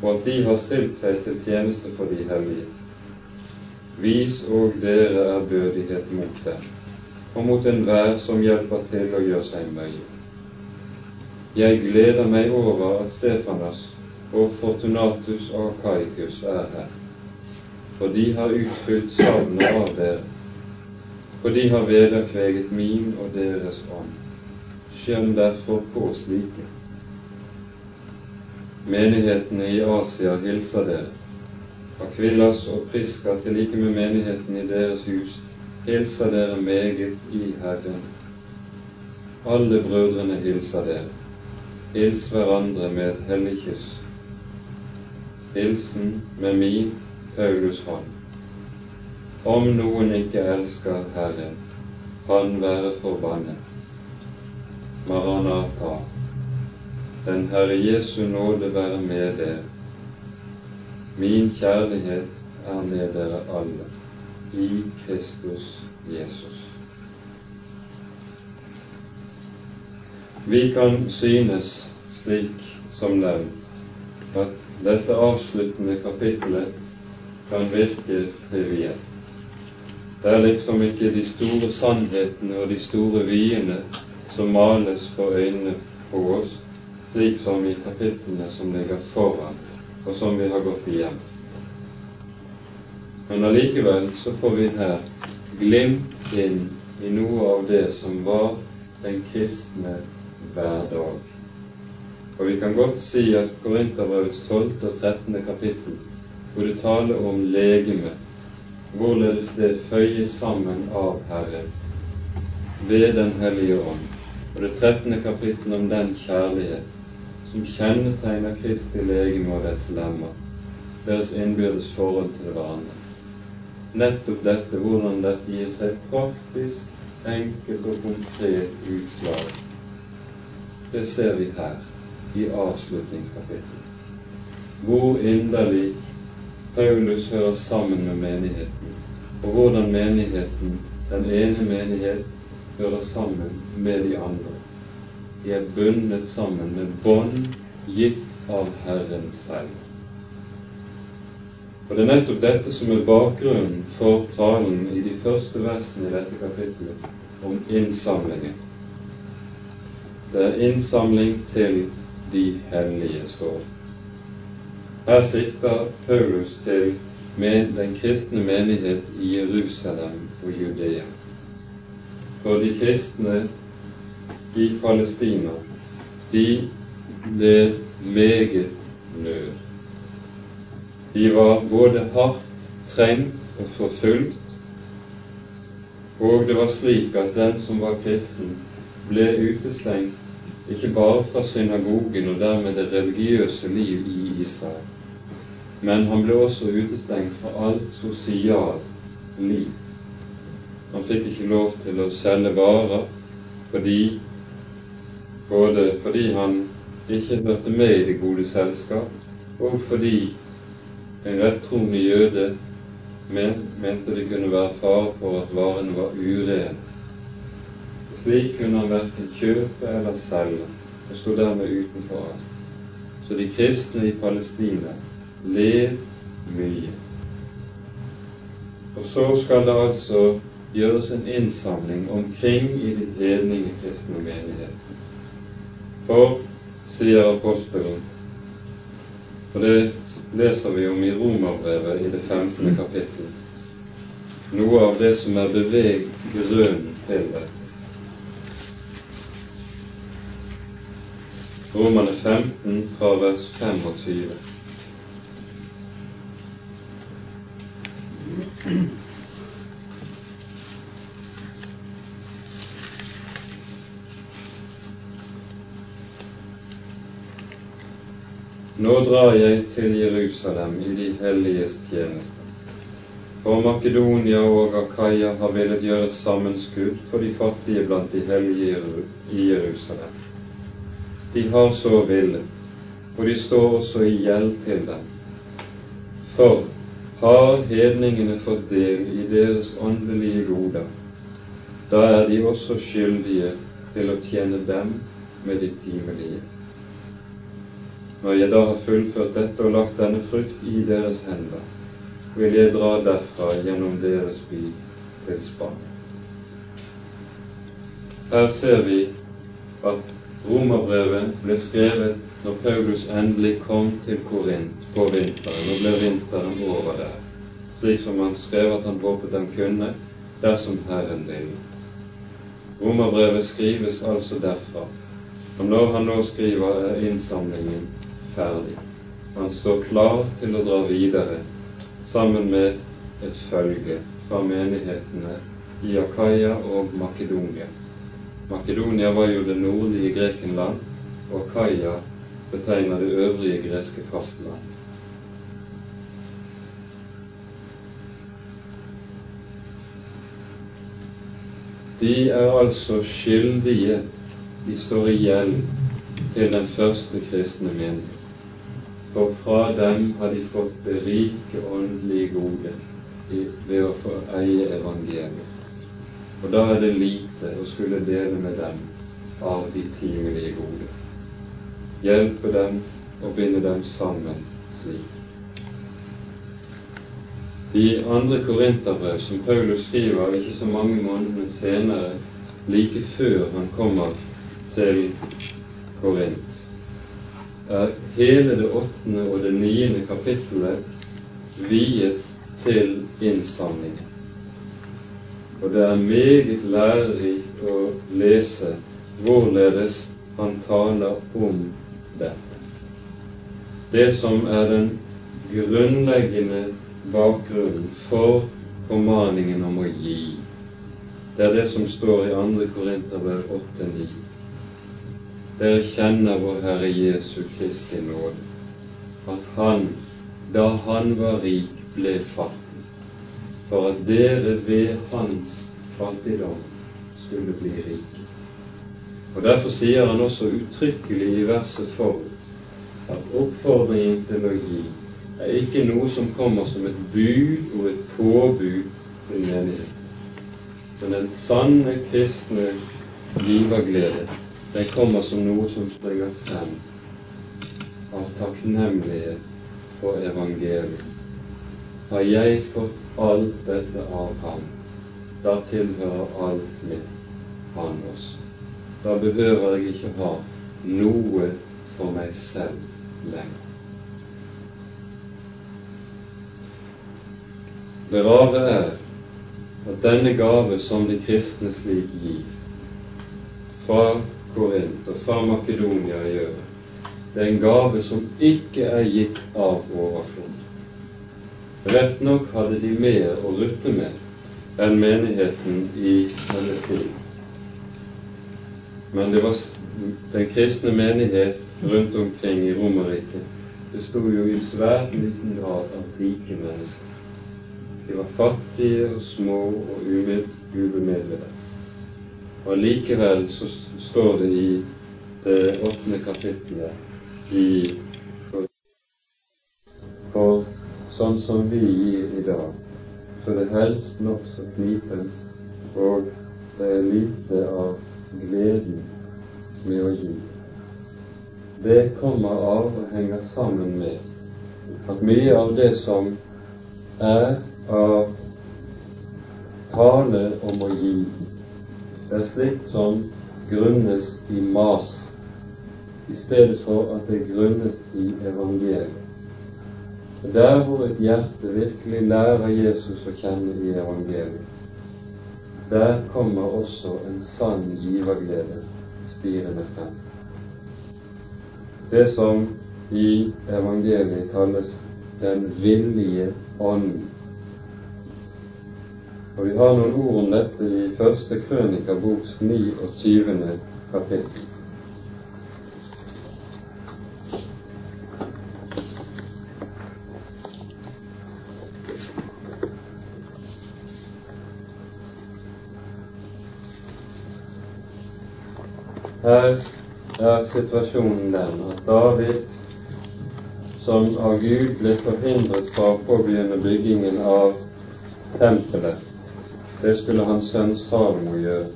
Speaker 1: og at de har stilt seg til tjeneste for de hellige. Vis òg dere ærbødighet mot dem, og mot enhver som hjelper til å gjøre seg møye. Jeg gleder meg over at Stefanas og Fortunatus og Kaikus er her, for de har utfylt savnet av dere, for de har vederkveget min og deres ånd. Skjønn derfor på slike. Menighetene i Asia hilser dere. Akvillas og Priska til like med menigheten i deres hus hilser dere meget i Herren. Alle brødrene hilser dere. Hils hverandre med et hellig kyss. Hilsen med min Paulus hånd. Om noen ikke elsker Herren, han være forbannet. Maranata. Den Herre Jesu nåde være med dere. Min kjærlighet er med dere alle i Kristus Jesus. Vi kan synes, slik som nevnt, at dette avsluttende kapittelet kan virke trivielt. Det er liksom ikke de store sannhetene og de store vyene som males for øynene på oss, slik som i kapitlene som ligger foran, og som vi har gått igjen. Men allikevel så får vi her glimt inn i noe av det som var den kristne hverdag. Og vi kan godt si at Korinterbrevets 12. og 13. kapittel, hvor det taler om legeme, hvorledes det føyes sammen av Herren ved Den hellige ånd, og det 13. kapittel om den kjærlighet som kjennetegner Kristi legeme og dets lemmer, deres innbyrdes forhold til hverandre. Nettopp dette, hvordan dette gir seg praktisk, enkelt og konkret utslag, det ser vi her i avslutningskapittelet. Hvor inderlig Paulus hører sammen med menigheten, og hvordan menigheten, den ene menighet, hører sammen med de andre. De er bundet sammen med bånd gitt av Herren selv. Og Det er nettopp dette som er bakgrunnen for talen i de første versene i dette kapittelet om innsamlingen. Det er innsamling til de hellige, står Her sikter Paulus til den kristne menighet i Jerusalem og Judea. For de kristne i Palestina, de ble meget nød. De var både hardt trengt og forfulgt, og det var slik at den som var kristen, ble utestengt ikke bare fra synagogen og dermed det religiøse liv i Israel, men han ble også utestengt fra alt sosialt liv. Han fikk ikke lov til å selge varer fordi både fordi han ikke hørte med i det gode selskap, og fordi en rettroende jøde mente det kunne være fare for at varene var urene. Slik kunne han verken kjøpe eller selge, og sto dermed utenfor alt. Så de kristne i Palestina lev mye. Og så skal det altså gjøres en innsamling omkring i de hedninge kristne menighetene. For, sier apostelen, og det leser vi om i Romerbrevet i det 15. kapittel. Noe av det som er beveggrunnen til det. Romerne 15 fra vers 25. Nå drar jeg til Jerusalem i de helliges tjeneste. For Makedonia og Akaya har villet gjøre et sammenskudd for de fattige blant de hellige i Jerusalem. De har så villet, og de står også i gjeld til dem. For har hedningene fått del i deres åndelige goder, da er de også skyldige til å tjene dem med de timelige. Når jeg da har fullført dette og lagt denne frukt i deres hender, vil jeg dra derfra gjennom deres by til Spania. Her ser vi at romerbrevet ble skrevet når Paulus endelig kom til Korint på vinteren. Nå ble vinteren over der, slik som han skrev at han håpet han kunne, dersom Herren ville. Romerbrevet skrives altså derfra. Og når han nå skriver, er innsamlingen ferdig. Han står klar til å dra videre sammen med et følge fra menighetene i Akaya og Makedonia. Makedonia var jo det nordlige Grekenland, og Kaia betegner det øvrige greske fastland. De er altså skyldige, de står i gjeld til den første kristne menighet for fra dem har de fått det rike åndelige gode ved å få eie evangeliet. Og da er det lite og skulle dele med dem av de timelige gode. Hjelpe dem og binde dem sammen slik. De andre korinterbrev som Paulus skriver ikke så mange månedene senere, like før han kommer til Korint, er hele det åttende og det niende kapittelet viet til innsamlingen. Og det er meget lærerikt å lese hvorledes han taler om dette. Det som er den grunnleggende bakgrunnen for formaningen om å gi, det er det som står i 2. Korinterbrev 8-9. Dere kjenner vår Herre Jesu Kristi nåde, at Han da han var rik, ble fattig, for at dere ved hans fattigdom skulle bli rike. Og Derfor sier han også uttrykkelig i verset forut at oppfordringen til å gi er ikke noe som kommer som et bud og et påbud til menigheten. Men den sanne kristne giverglede, den kommer som noe som springer frem av takknemlighet for evangeliet. Har jeg fått alt dette av ham, da tilhører alt mitt han også. Da behøver jeg ikke ha noe for meg selv lenger. Det rare er at denne gave som de kristne slik gir, fra Korint og fra Makedonia gjør, det er en gave som ikke er gitt av overflod. Rett nok hadde de mer å rutte med enn menigheten i Palestina. Men det var den kristne menighet rundt omkring i Romerriket besto jo i svært liten grad av rike mennesker. De var fattige og små og ubemidlede. Og likevel så står det i det åttende kapittelet i sånn som vi gir i dag, så det helst nokså knipent, og det er lite av gleden med å gi. Det kommer av og henger sammen med at mye av det som er av tale om å gi, er slikt som grunnes i mas i stedet for at det er grunnet i evangeliet. Der hvor et hjerte virkelig lærer Jesus å kjenne i evangeliet, der kommer også en sann giverglede spirende frem. Det som i evangeliet kalles den villige ånden. Og Vi har noen ord om dette i første krønikaboks 29. kapittel. Her er situasjonen den at David, som av Gud ble forhindret fra å påbegynne byggingen av tempelet, det skulle hans sønn Salomo gjøre.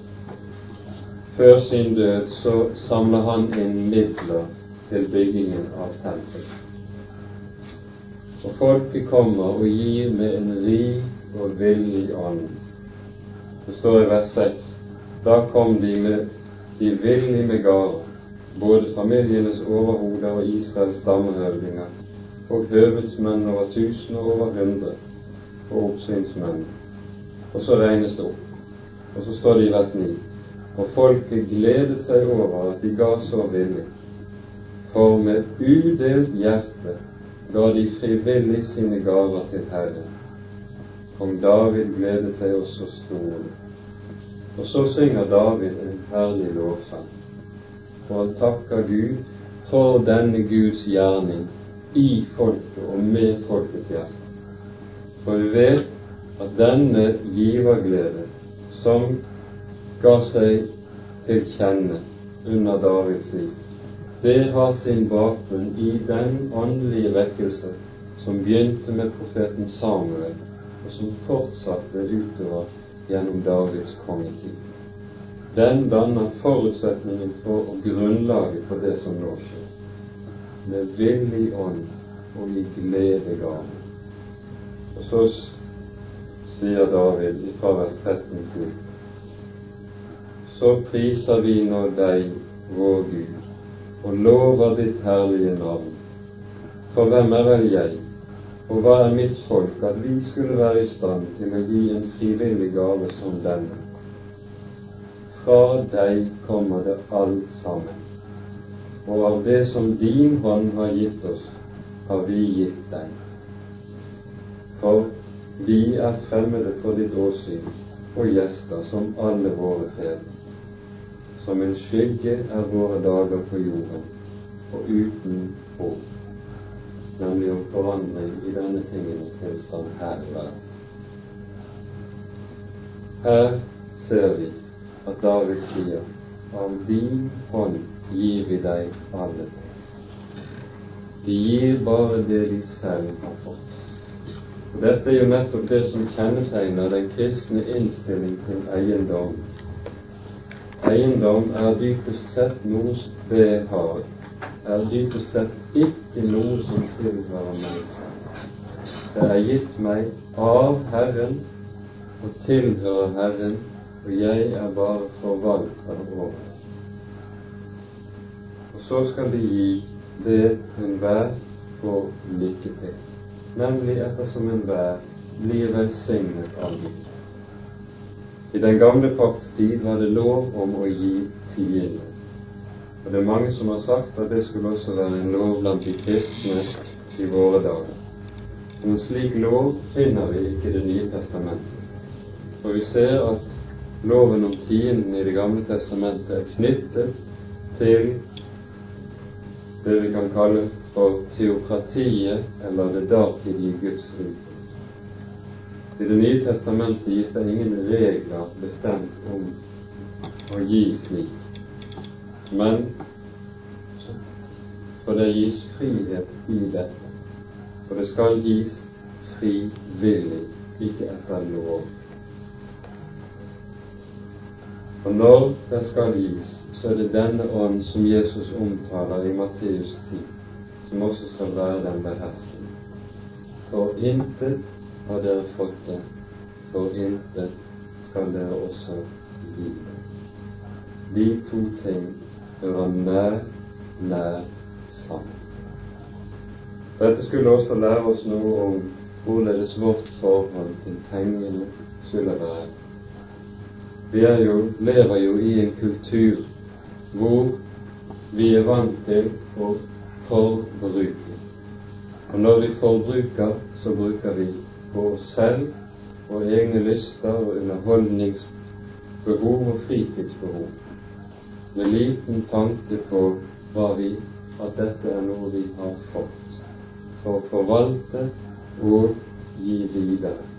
Speaker 1: Før sin død så samler han inn midler til byggingen av tempelet. Og folket kommer og gir med en rik og villig ånd. Det står i vers 6. Da kom de med de med gaver, både familienes overhoder og Israels stammehøvdinger, og høvedsmenn over tusen og over hundre, og oppsynsmenn. Og så regnes det opp. Og så står det i vers 9 og folket gledet seg over at de ga så villig, for med udelt hjerte ga de frivillig sine gaver til Herren. Kong David gledet seg også stort. Og så synger David en herlig lovsang, for han takker Gud for denne Guds gjerning i folket og med folkets hjerte. For vi vet at denne giverglede som ga seg til kjenne under Davids liv, det har sin bakgrunn i den åndelige vekkelse som begynte med profeten Samuel, og som fortsatte utover gjennom Davids kongetid. Den danner forutsetningen for og grunnlaget for det som nå skjer. Med villig ånd og i gledegave. Og så sier David i vers 13 slik Så priser vi nå deg, vår Gud, og lover ditt herlige navn. For hvem er vel jeg, og hva er mitt folk, at vi skulle være i stand til å gi en frivillig gave som denne? Fra deg kommer det alt sammen, og av det som din hånd har gitt oss, har vi gitt deg. For vi er fremmede for ditt åsyn og gjester som alle våre fedre. Som en skygge er våre dager på jorden, og uten håp. nemlig om forandring i denne tingenes tilstand her i verden. Her ser vi at David sier av din hånd gir vi deg alle. De gir bare det de selv har fått. Og Dette er jo nettopp det som kjennetegner den kristne innstilling til eiendom. Eiendom er dypest sett noe det har, er dypest sett ikke noe som tilhører meg selv. Det er gitt meg av Herren og tilhører Herren, og jeg er bare forvalter over. Og så skal de gi det enhver får lykke til, nemlig ettersom enhver blir velsignet av Gud. I den gamle pakts tid var det lov om å gi tiende. Og det er mange som har sagt at det skulle også være en lov blant de kristne i våre dager. Noen slik lov finner vi ikke i Det nye testamentet. For vi ser at loven om tienden i Det gamle testamentet er knyttet til det vi kan kalle for teokratiet, eller det datidige Guds rike. I Det nye testamentet gis det ingen regler bestemt om å gi slik men for det gis frihet i dette. For det skal gis frivillig, ikke etter lov. Og når det skal gis, så er det denne ånd som Jesus omtaler i Matteus 10, som også skal være den beherskende. For intet har dere fått det, for intet skal dere også gi det. De to ting hører nær, nær sammen. Dette skulle også lære oss noe om hvorledes vårt forhold til pengene skulle være. Vi jo, lever jo i en kultur hvor vi er vant til å forbruke. Og når vi forbruker, så bruker vi på oss selv og egne lyster og underholdningsbehov og fritidsbehov med liten tanke på hva vi, at dette er noe vi har fått for å forvalte og gi videre.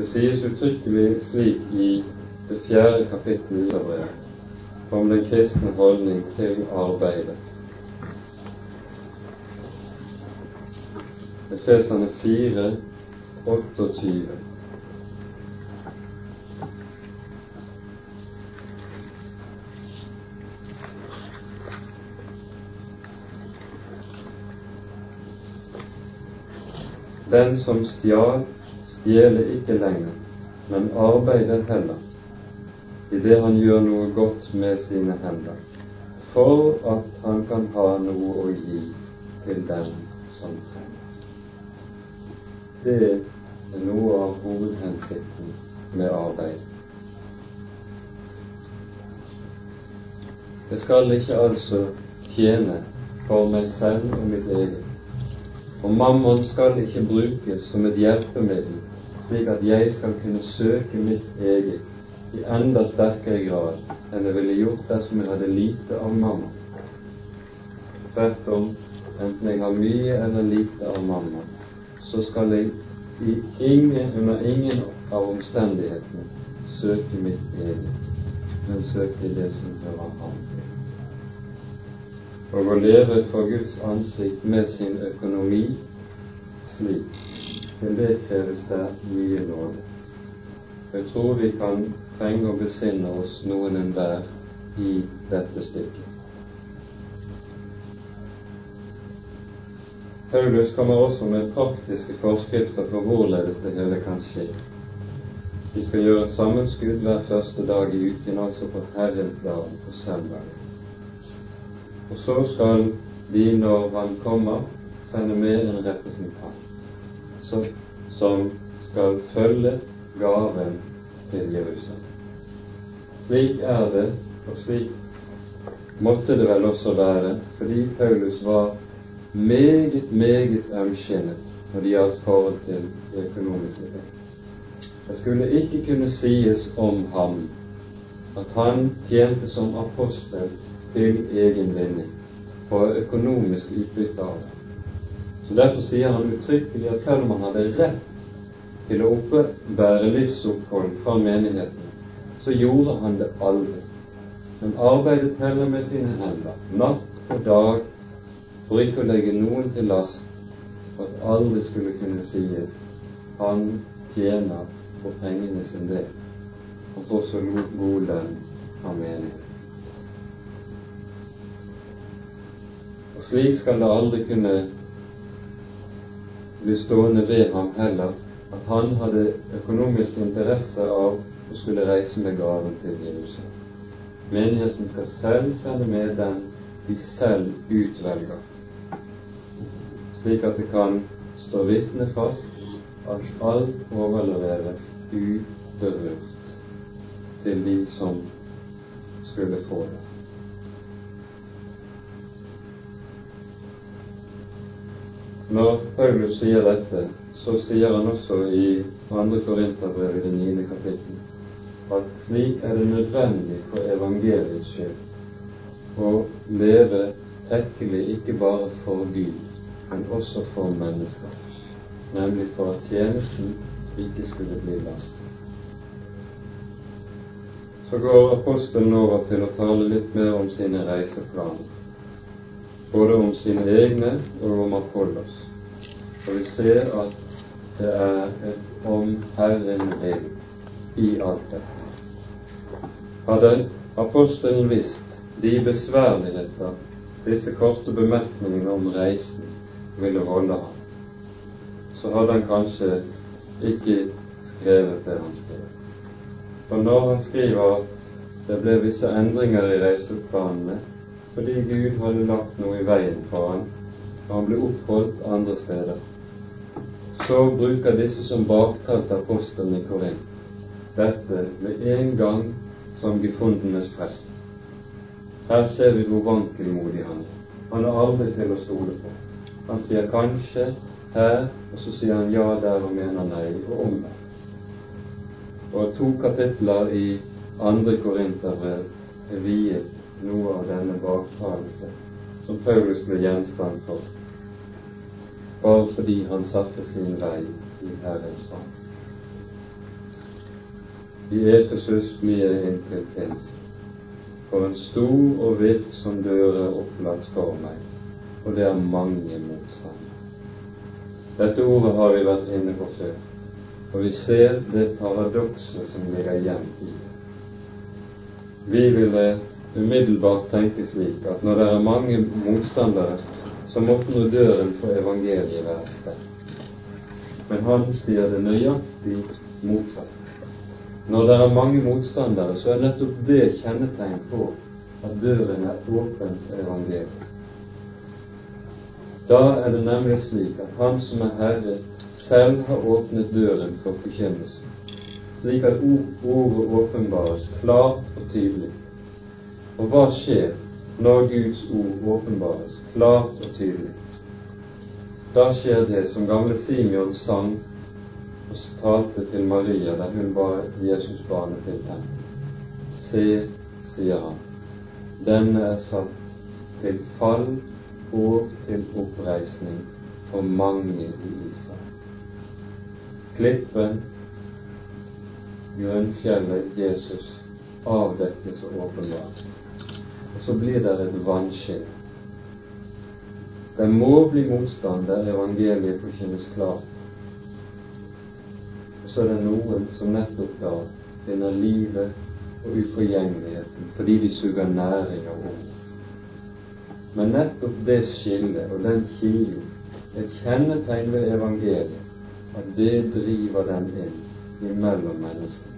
Speaker 1: Det sies uttrykkelig slik i det fjerde kapittelet i Brevet om den kristne holdning til arbeidet. Efeserne 4, 28. Den som stjal, stjeler ikke lenger, men arbeide heller, idet han gjør noe godt med sine hender, for at han kan ha noe å gi til den som trenger. Det er noe av hovedhensikten med arbeid. Jeg skal ikke altså tjene for meg selv og mitt eget, og mammon skal ikke brukes som et hjelpemiddel, slik at jeg skal kunne søke mitt eget i enda sterkere grad enn jeg ville gjort dersom jeg hadde lite av mamma. Tvert om, enten jeg har mye eller lite av mamma, så skal jeg ingen, under ingen av omstendighetene søke mitt eget, men søke det som hører ham til og å leve for Guds ansikt med sin økonomi slik. Til det kreves det mye nåde. Jeg tror vi kan trenge å besinne oss noen enhver i dette stykket. Paulus kommer også med praktiske forskrifter for hvorledes det hele kan skje. Vi skal gjøre et sammenskudd hver første dag i uken, altså på Herrens dag, på søndag. Og så skal de, når han kommer, sende med en representant så, som skal følge gaven til Jerusalem. Slik er det, og slik måtte det vel også være, fordi Paulus var meget, meget ømskinnet når det gjaldt forhold til det økonomiske ting. Det skulle ikke kunne sies om ham at han tjente som apostel til egen vinning, og økonomisk utbytte av det. Så Derfor sier han uttrykkelig at selv om han hadde rett til å oppebære livsopphold fra menigheten, så gjorde han det aldri. Men arbeidet heller med sine hender, natt og dag, for ikke å legge noen til last, for at aldri skulle kunne sies han tjener for pengene sin del, og får så god lønn av menigheten. Og slik skal det aldri kunne bli stående ved ham heller at han hadde økonomisk interesse av å skulle reise med gaven til Jerusalem. Menigheten skal selv sende med den de selv utvelger, slik at det kan stå vitne fast at alt overleveres uberørt til de som skulle få det. Når Paulus sier dette, så sier han også i 2. Korinterbrev i det 9. kapittel at slik er det nødvendig for evangeliets skyld å leve tekkelig ikke bare for Gud, men også for mennesker, nemlig for at tjenesten ikke skulle bli last. Så går apostelen over til å tale litt mer om sine reiseplaner, både om sine egne og om Apollos. Og vi ser at det er et om Herren vil i alt dette. Hadde apostelen visst de besværligheter disse korte bemerkningene om reisen ville holde ham, så hadde han kanskje ikke skrevet det han skrev. For når han skriver at det ble visse endringer i reiseplanene fordi Gud hadde lagt noe i veien for ham, og han ble oppholdt andre steder, så bruker disse som baktalte apostelen i Korint dette med en gang som gefundenes prest. Her ser vi hvor vankelmodig han er. Han er aldri til å stole på. Han sier kanskje her, og så sier han ja der og mener nei, og omvendt. Og to kapitler i andre Korinterbrev er viet noe av denne baktalelse som Paulus ble gjenstand for bare fordi han satte sin vei i Herrens hånd. I Efesus blir jeg inntil pinse. For en stor og virksom dør er opplatt for meg, og det er mange motstandere. Dette ordet har vi vært inne på før, og vi ser det paradokset som ligger gjemt i det. Vi ville umiddelbart tenke slik at når det er mange motstandere, så måtte nå døren for evangeliet være sterk. Men han sier det nøyaktig motsatt. Når det er mange motstandere, så er nettopp det kjennetegn på at døren er åpen for evangeliet. Da er det nemlig slik at Han som er Herre, selv har åpnet døren for forkynnelsen, slik at ordet åpenbares klart og tydelig. Og hva skjer når Guds ord åpenbares? klart og tydelig. Da skjer det som gamle Simeon sang og talte til Maria da hun var Jesus barnet til henne. Se, sier han, denne er satt til fall og til oppreisning for mange i Israel. Klippen, grunnfjellet Jesus, avdekkes og åpenbares. Og så blir det et vannskinn. det må bli motstand der evangeliet forkynnes klart. Og så er det noen som nettopp da finner livet og uforgjengeligheten fordi de suger næring av ord. Men nettopp det skillet og den kilen, et kjennetegn ved evangeliet, at det driver den inn imellom menneskene.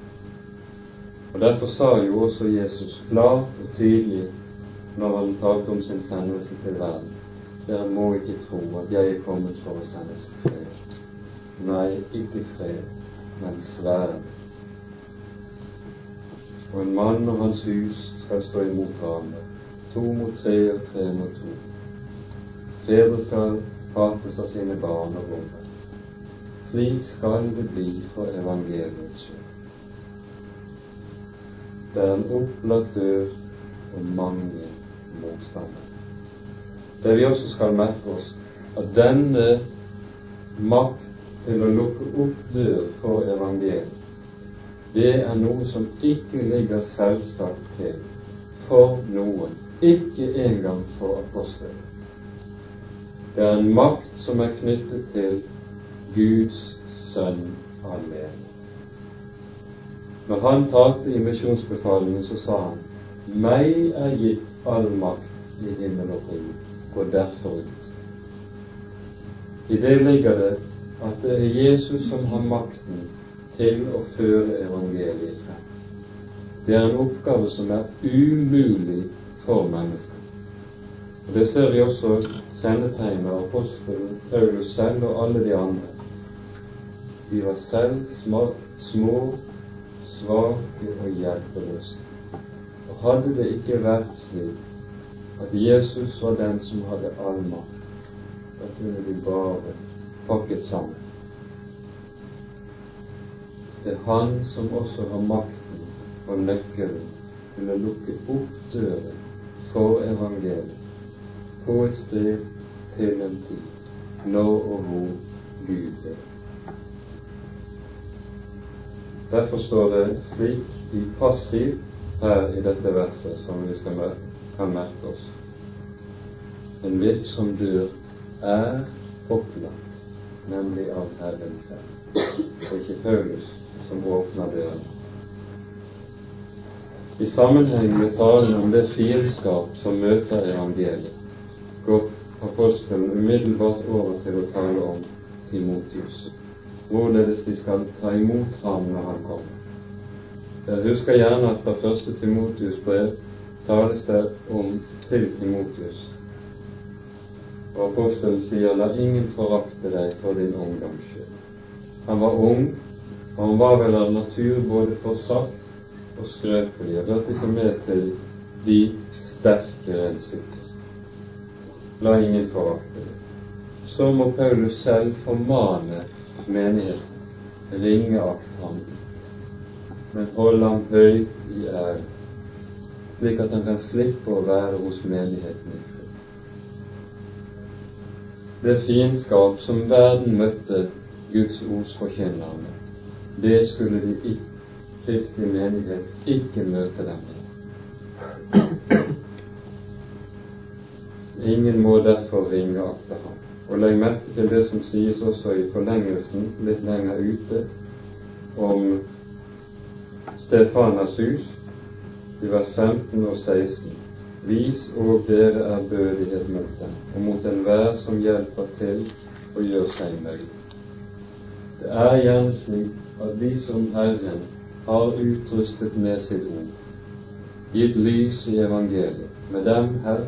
Speaker 1: Og Derfor sa jo også Jesus klart og tydelig når han talte om sin sendelse til verden dere må ikke tro at jeg er kommet for å sende fred. Nei, ikke fred, men sverd. Og en mann og hans hus skal stå imot hverandre, to mot tre og tre mot to. Fedre skal hates av sine barn og unger. Slik skal det bli for evangeliets skyld. Det er en opplagt dør og mange motstandere. Det vi også skal merke oss, at denne makt til å lukke opp dør for evangeliet, det er noe som ikke ligger selvsagt til for noen, ikke engang for apostelen. Det er en makt som er knyttet til Guds sønn alene. Når han talte i misjonsbefalingen, så sa han meg er gitt all makt i himmel og jord. Gå derfor ut. I det ligger det at det er Jesus som har makten til å føre evangeliet frem. Det er en oppgave som er umulig for mennesker. Og Det ser vi også kjennetegner apostelen Paulus selv og alle de andre. De var selv små svake og hjelpeløse. Og hadde det ikke vært slik at Jesus var den som hadde all makt, da kunne vi bare pakket sammen. Det er Han som også har makten og nøkkelen til å lukke opp døren for evangeliet på et sted til en tid, når og hvor Gud er. Derfor står det slik i passiv her i dette verset, som vi skal kan merke oss. En virksom dør er opplagt, nemlig av Herren selv. Er ikke Paulus som åpner døren. I sammenheng med talen om det fiendskap som møter evangeliet, går apostelen umiddelbart over til å tale om Timotius, hvorledes de skal ta imot ham når han kommer. Jeg husker gjerne at fra første Timotius brev tales det om til Timotius og apostelen sier, la ingen forakte deg for din ungdoms skyld. Han var ung, og han var vel av natur både forsatt og skrøpelig, og hørte ikke med til de sterke rensikes. La ingen forakte deg. Så må Paulus selv formane menigheten. Ringeakt ham, men holde ham høyt i ære, slik at han kan slippe å være hos menigheten i det fiendskap som verden møtte Guds ords forkynnere det skulle de kristne menighet ikke møte dem med. Ingen må derfor ringeakte ham. Og legg merke til det som sies også i forlengelsen litt lenger ute om Stefanas hus, i vers 15 og 16. Vis og dere ærbødighet mot dem, og mot enhver som hjelper til og gjør seg møye. Det er gjerne slik at de som Herren har utrustet med sitt ord, gitt lys i evangeliet, med dem her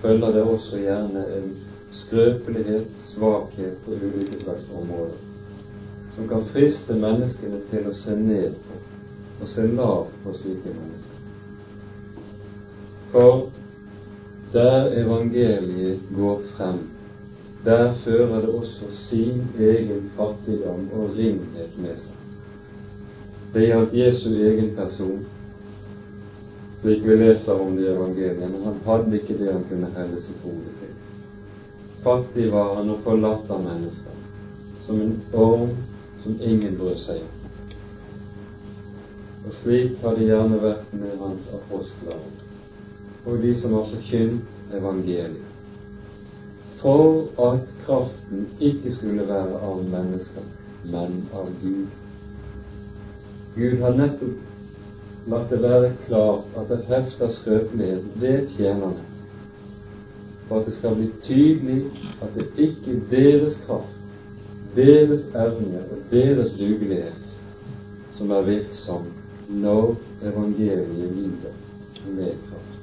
Speaker 1: følger det også gjerne en skrøpelighet, svakhet på ulike slags områder, som kan friste menneskene til å se ned på og se lavt på slike mennesker. For der evangeliet går frem, der fører det også sin egen fattigdom og ringhet med seg. Det gjaldt Jesu egen person, slik vi leser om det i evangeliet, men han hadde ikke det han kunne helle sitt hode til. Fattig var han og forlatt av mennesker, som en orm som ingen brød seg om. Og slik har det gjerne vært med hans apostler og de som har forkynt evangeliet. For at kraften ikke skulle være av mennesker, men av Gud. Gud har nettopp latt det være klart at det hefter skrøpelighet ved tjenerne, for at det skal bli tydelig at det ikke er deres kraft, deres evne og deres dugelighet som er virksom når evangeliet lider med kraft.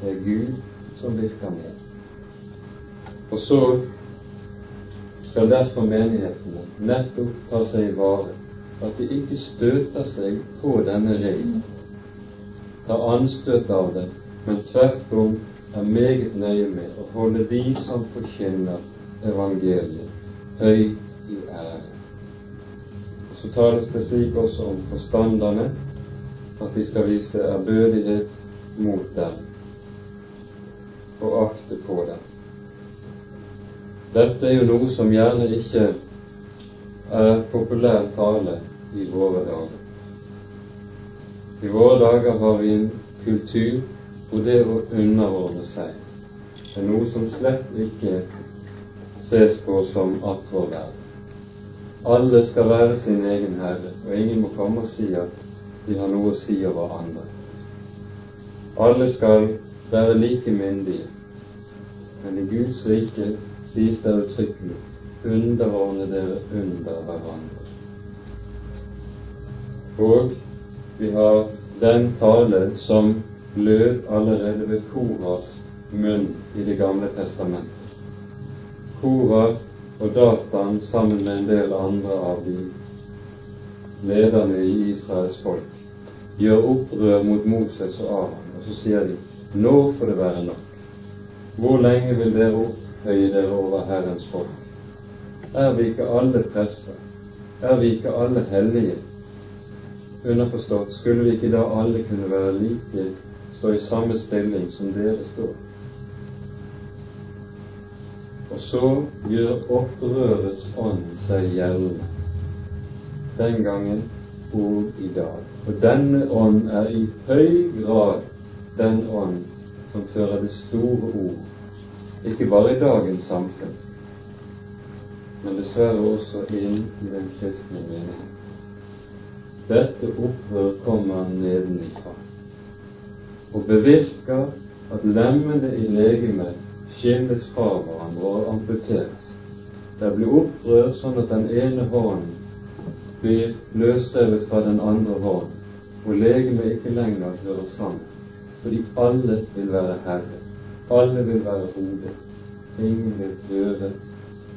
Speaker 1: Det er Gud som virker med. Og så skal derfor menighetene nettopp ta seg i vare, at de ikke støter seg på denne regelen, tar anstøt av det, men tvert om er meget nøye med å holde de som forkynner evangeliet, høy i ære. Og Så tales det slik også om forstanderne, at de skal vise ærbødighet mot dem og akte på dem. Dette er jo noe som gjerne ikke er populær tale i våre dager. I våre dager har vi en kultur hvor det å underordne seg er noe som slett ikke ses på som attråverd. Alle skal være sin egen herre, og ingen må komme og si at de har noe å si over andre. Alle skal være like myndige, men i Guds rike sies det uttrykkelig underordne dere under hverandre. Og vi har den tale som lød allerede ved Koras munn i Det gamle testamentet. Korar og Datan sammen med en del andre av de lederne i Israels folk gjør opprør mot Moses og Aron, og så sier de nå får det være nok. Hvor lenge vil dere opphøye dere over Herrens folk? Er vi ikke alle prester? Er vi ikke alle hellige? Underforstått, skulle vi ikke da alle kunne være like, stå i samme stilling som dere står? Og så gjør opprørets ånd seg gjeldende den gangen og i dag. Og denne ånd er i høy grad den ånd som fører det store ord, ikke bare i dagens samfunn, men dessverre også inn i den kristne meningen. Dette opprør kommer nedenifra og bevirker at lemmene i legemet skilles fra hverandre og amputeres. Det blir opprør sånn at den ene hånden blir løsrevet fra den andre hånd, og legemet ikke lenger hører sammen, fordi alle vil være herre. Alle vil være hode. Ingen vil høre,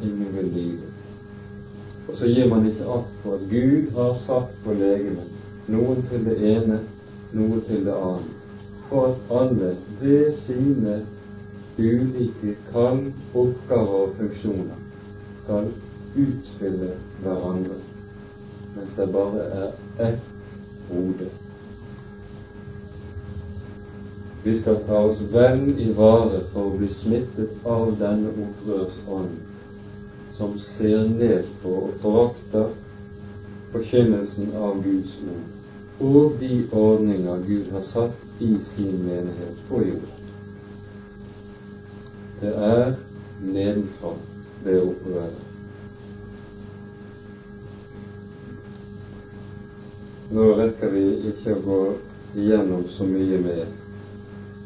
Speaker 1: ingen vil lyde. Og så gir man ikke akt på at Gud har satt på legemet noen til det ene, noe til det annet, for at alle ved sine ulike kall, oppgaver og funksjoner skal utfylle hverandre, mens det bare er ett hode. Vi skal ta oss vel i vare for å bli smittet av denne opprørsånd som ser ned på og forakter forkynnelsen av Guds ord og de ordninger Gud har satt i sin menighet på jorden. Det er nedenfra det opprøret. Nå rekker vi ikke å gå igjennom så mye mer,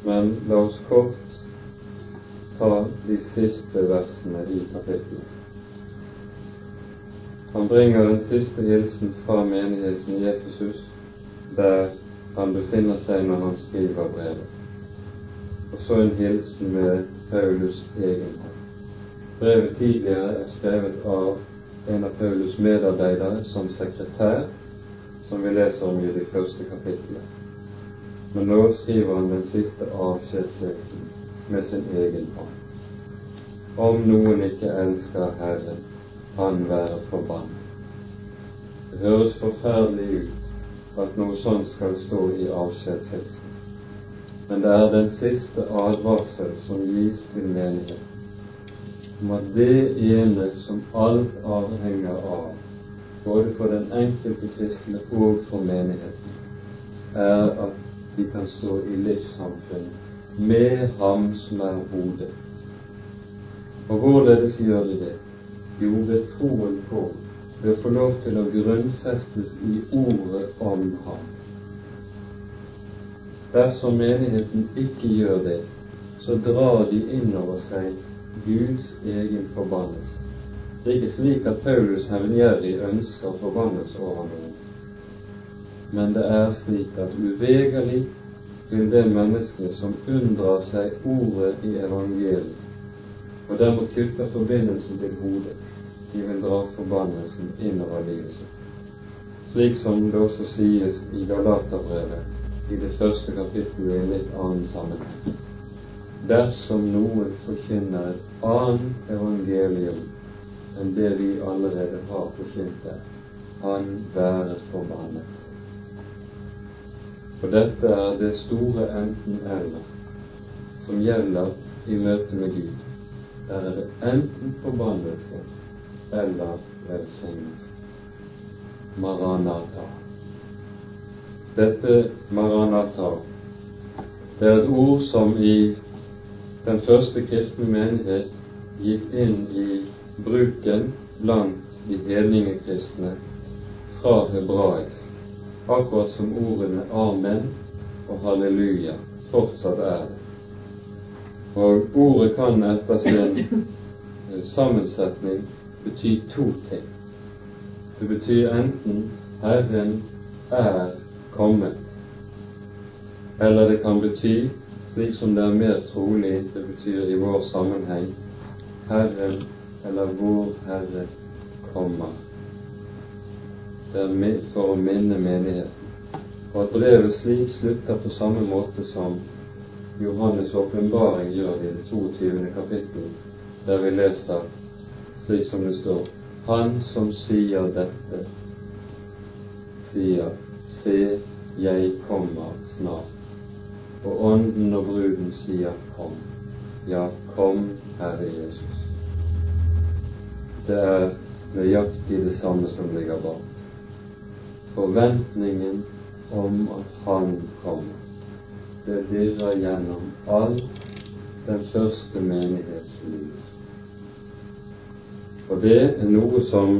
Speaker 1: men la oss kort ta de siste versene i kapittelet. Han bringer en siste hilsen fra menigheten i Efesus, der han befinner seg når han skriver brevet, og så en hilsen med Paulus egen hånd. Brevet tidligere er skrevet av en av Paulus' medarbeidere som sekretær, som vi leser om i de første kapitlene. Men nå skriver han den siste avskjedsledelsen med sin egen hånd. Om noen ikke elsker Herren, han være forbannet. Det høres forferdelig ut at noe sånt skal stå i avskjedshilsen. Men det er den siste advarsel som gis til menigheten, om at det ene som alt avhenger av, både for den enkelte kristne og for menigheten, er at de kan stå i livssamfunn med Ham som er hodet. Og hvorledes gjør de det? Jo, ved troen på, ved å få lov til å grunnfestes i ordet om Ham. Dersom menigheten ikke gjør det, så drar de innover seg Guds egen forbannelse. Det er ikke slik at Paulus hevngjerrig ønsker forbannelse over noen, men det er slik at uvegerlig vil det mennesket som unndrar seg ordet i evangeliet, og dermed kutter forbindelsen til hodet, de vil dra forbannelsen innover livet sitt. Slik som det også sies i Galaterbrevet i det første kapittelet i en litt annen sammenheng. Dersom noen forkynner et annet evangelium enn det vi allerede har forkynt deg. han være forbannet. For dette er det store enten-eller som gjelder i møte med Gud. der er det enten forbannelse eller velsignelse. Maranata. Dette Maranata det er et ord som i den første kristne menighet gikk inn i bruken blant de hedningekristne fra hebraisk, akkurat som ordene amen og halleluja fortsatt er det. Og ordet kan etter sin eh, sammensetning bety to ting. Det betyr enten 'Herren er kommet', eller det kan bety, slik som det er mer trolig det betyr i vår sammenheng, 'Herren' eller 'Vår Herre kommer'. Det er for å minne menigheten. Og at brevet slik slutter på samme måte som Johannes' åpenbaring gjør det i det 22. kapittel, der vi leser slik som det står Han som sier dette, sier Se, jeg kommer snart. Og Ånden og bruden sier Kom. Ja, kom, Herre Jesus. Det er nøyaktig det samme som ligger bak. Forventningen om at Han kommer det virrer gjennom all den første menighets liv. Og det er noe som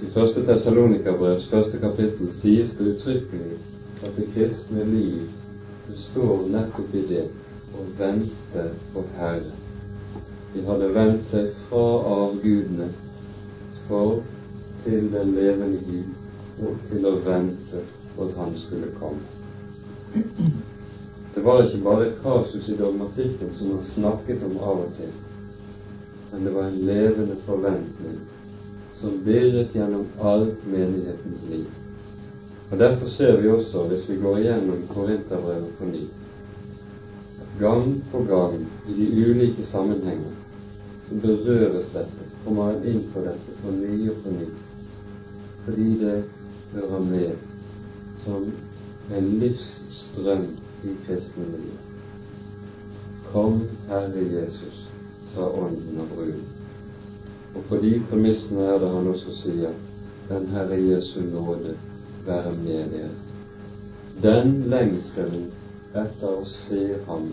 Speaker 1: i første Tessalonikerbrevs første kapittel sies det uttrykkelig at det kristne liv består nettopp i det å vente på Herren. De hadde vendt seg fra avgudene for til den levende Gud og til å vente på at han skulle komme. Det var ikke bare et kasus i dogmatikken som han snakket om av og til, men det var en levende forventning som virret gjennom alt menighetens liv. Og Derfor ser vi også, hvis vi går igjennom Korinterbrevet på ny, gang på gang i de ulike sammenhenger så berøres dette, kommer han inn på dette på ny og på ny, fordi det hører med som en livsstrøm i kristne miljø. Kom, Herre Jesus, sa Ånden og bruden. Og på de premissene er det han også sier Den Herre Jesu nåde være med dere. Den lengselen etter å se Ham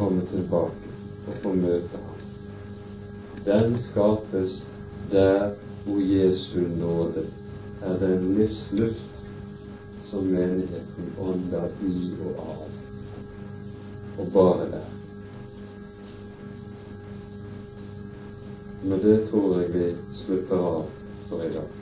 Speaker 1: komme tilbake og få møte Ham, den skapes der hvor Jesu nåde er den livsluft som menigheten ånder i og av, og bare der. Med det tror jeg vi slutter av for i dag.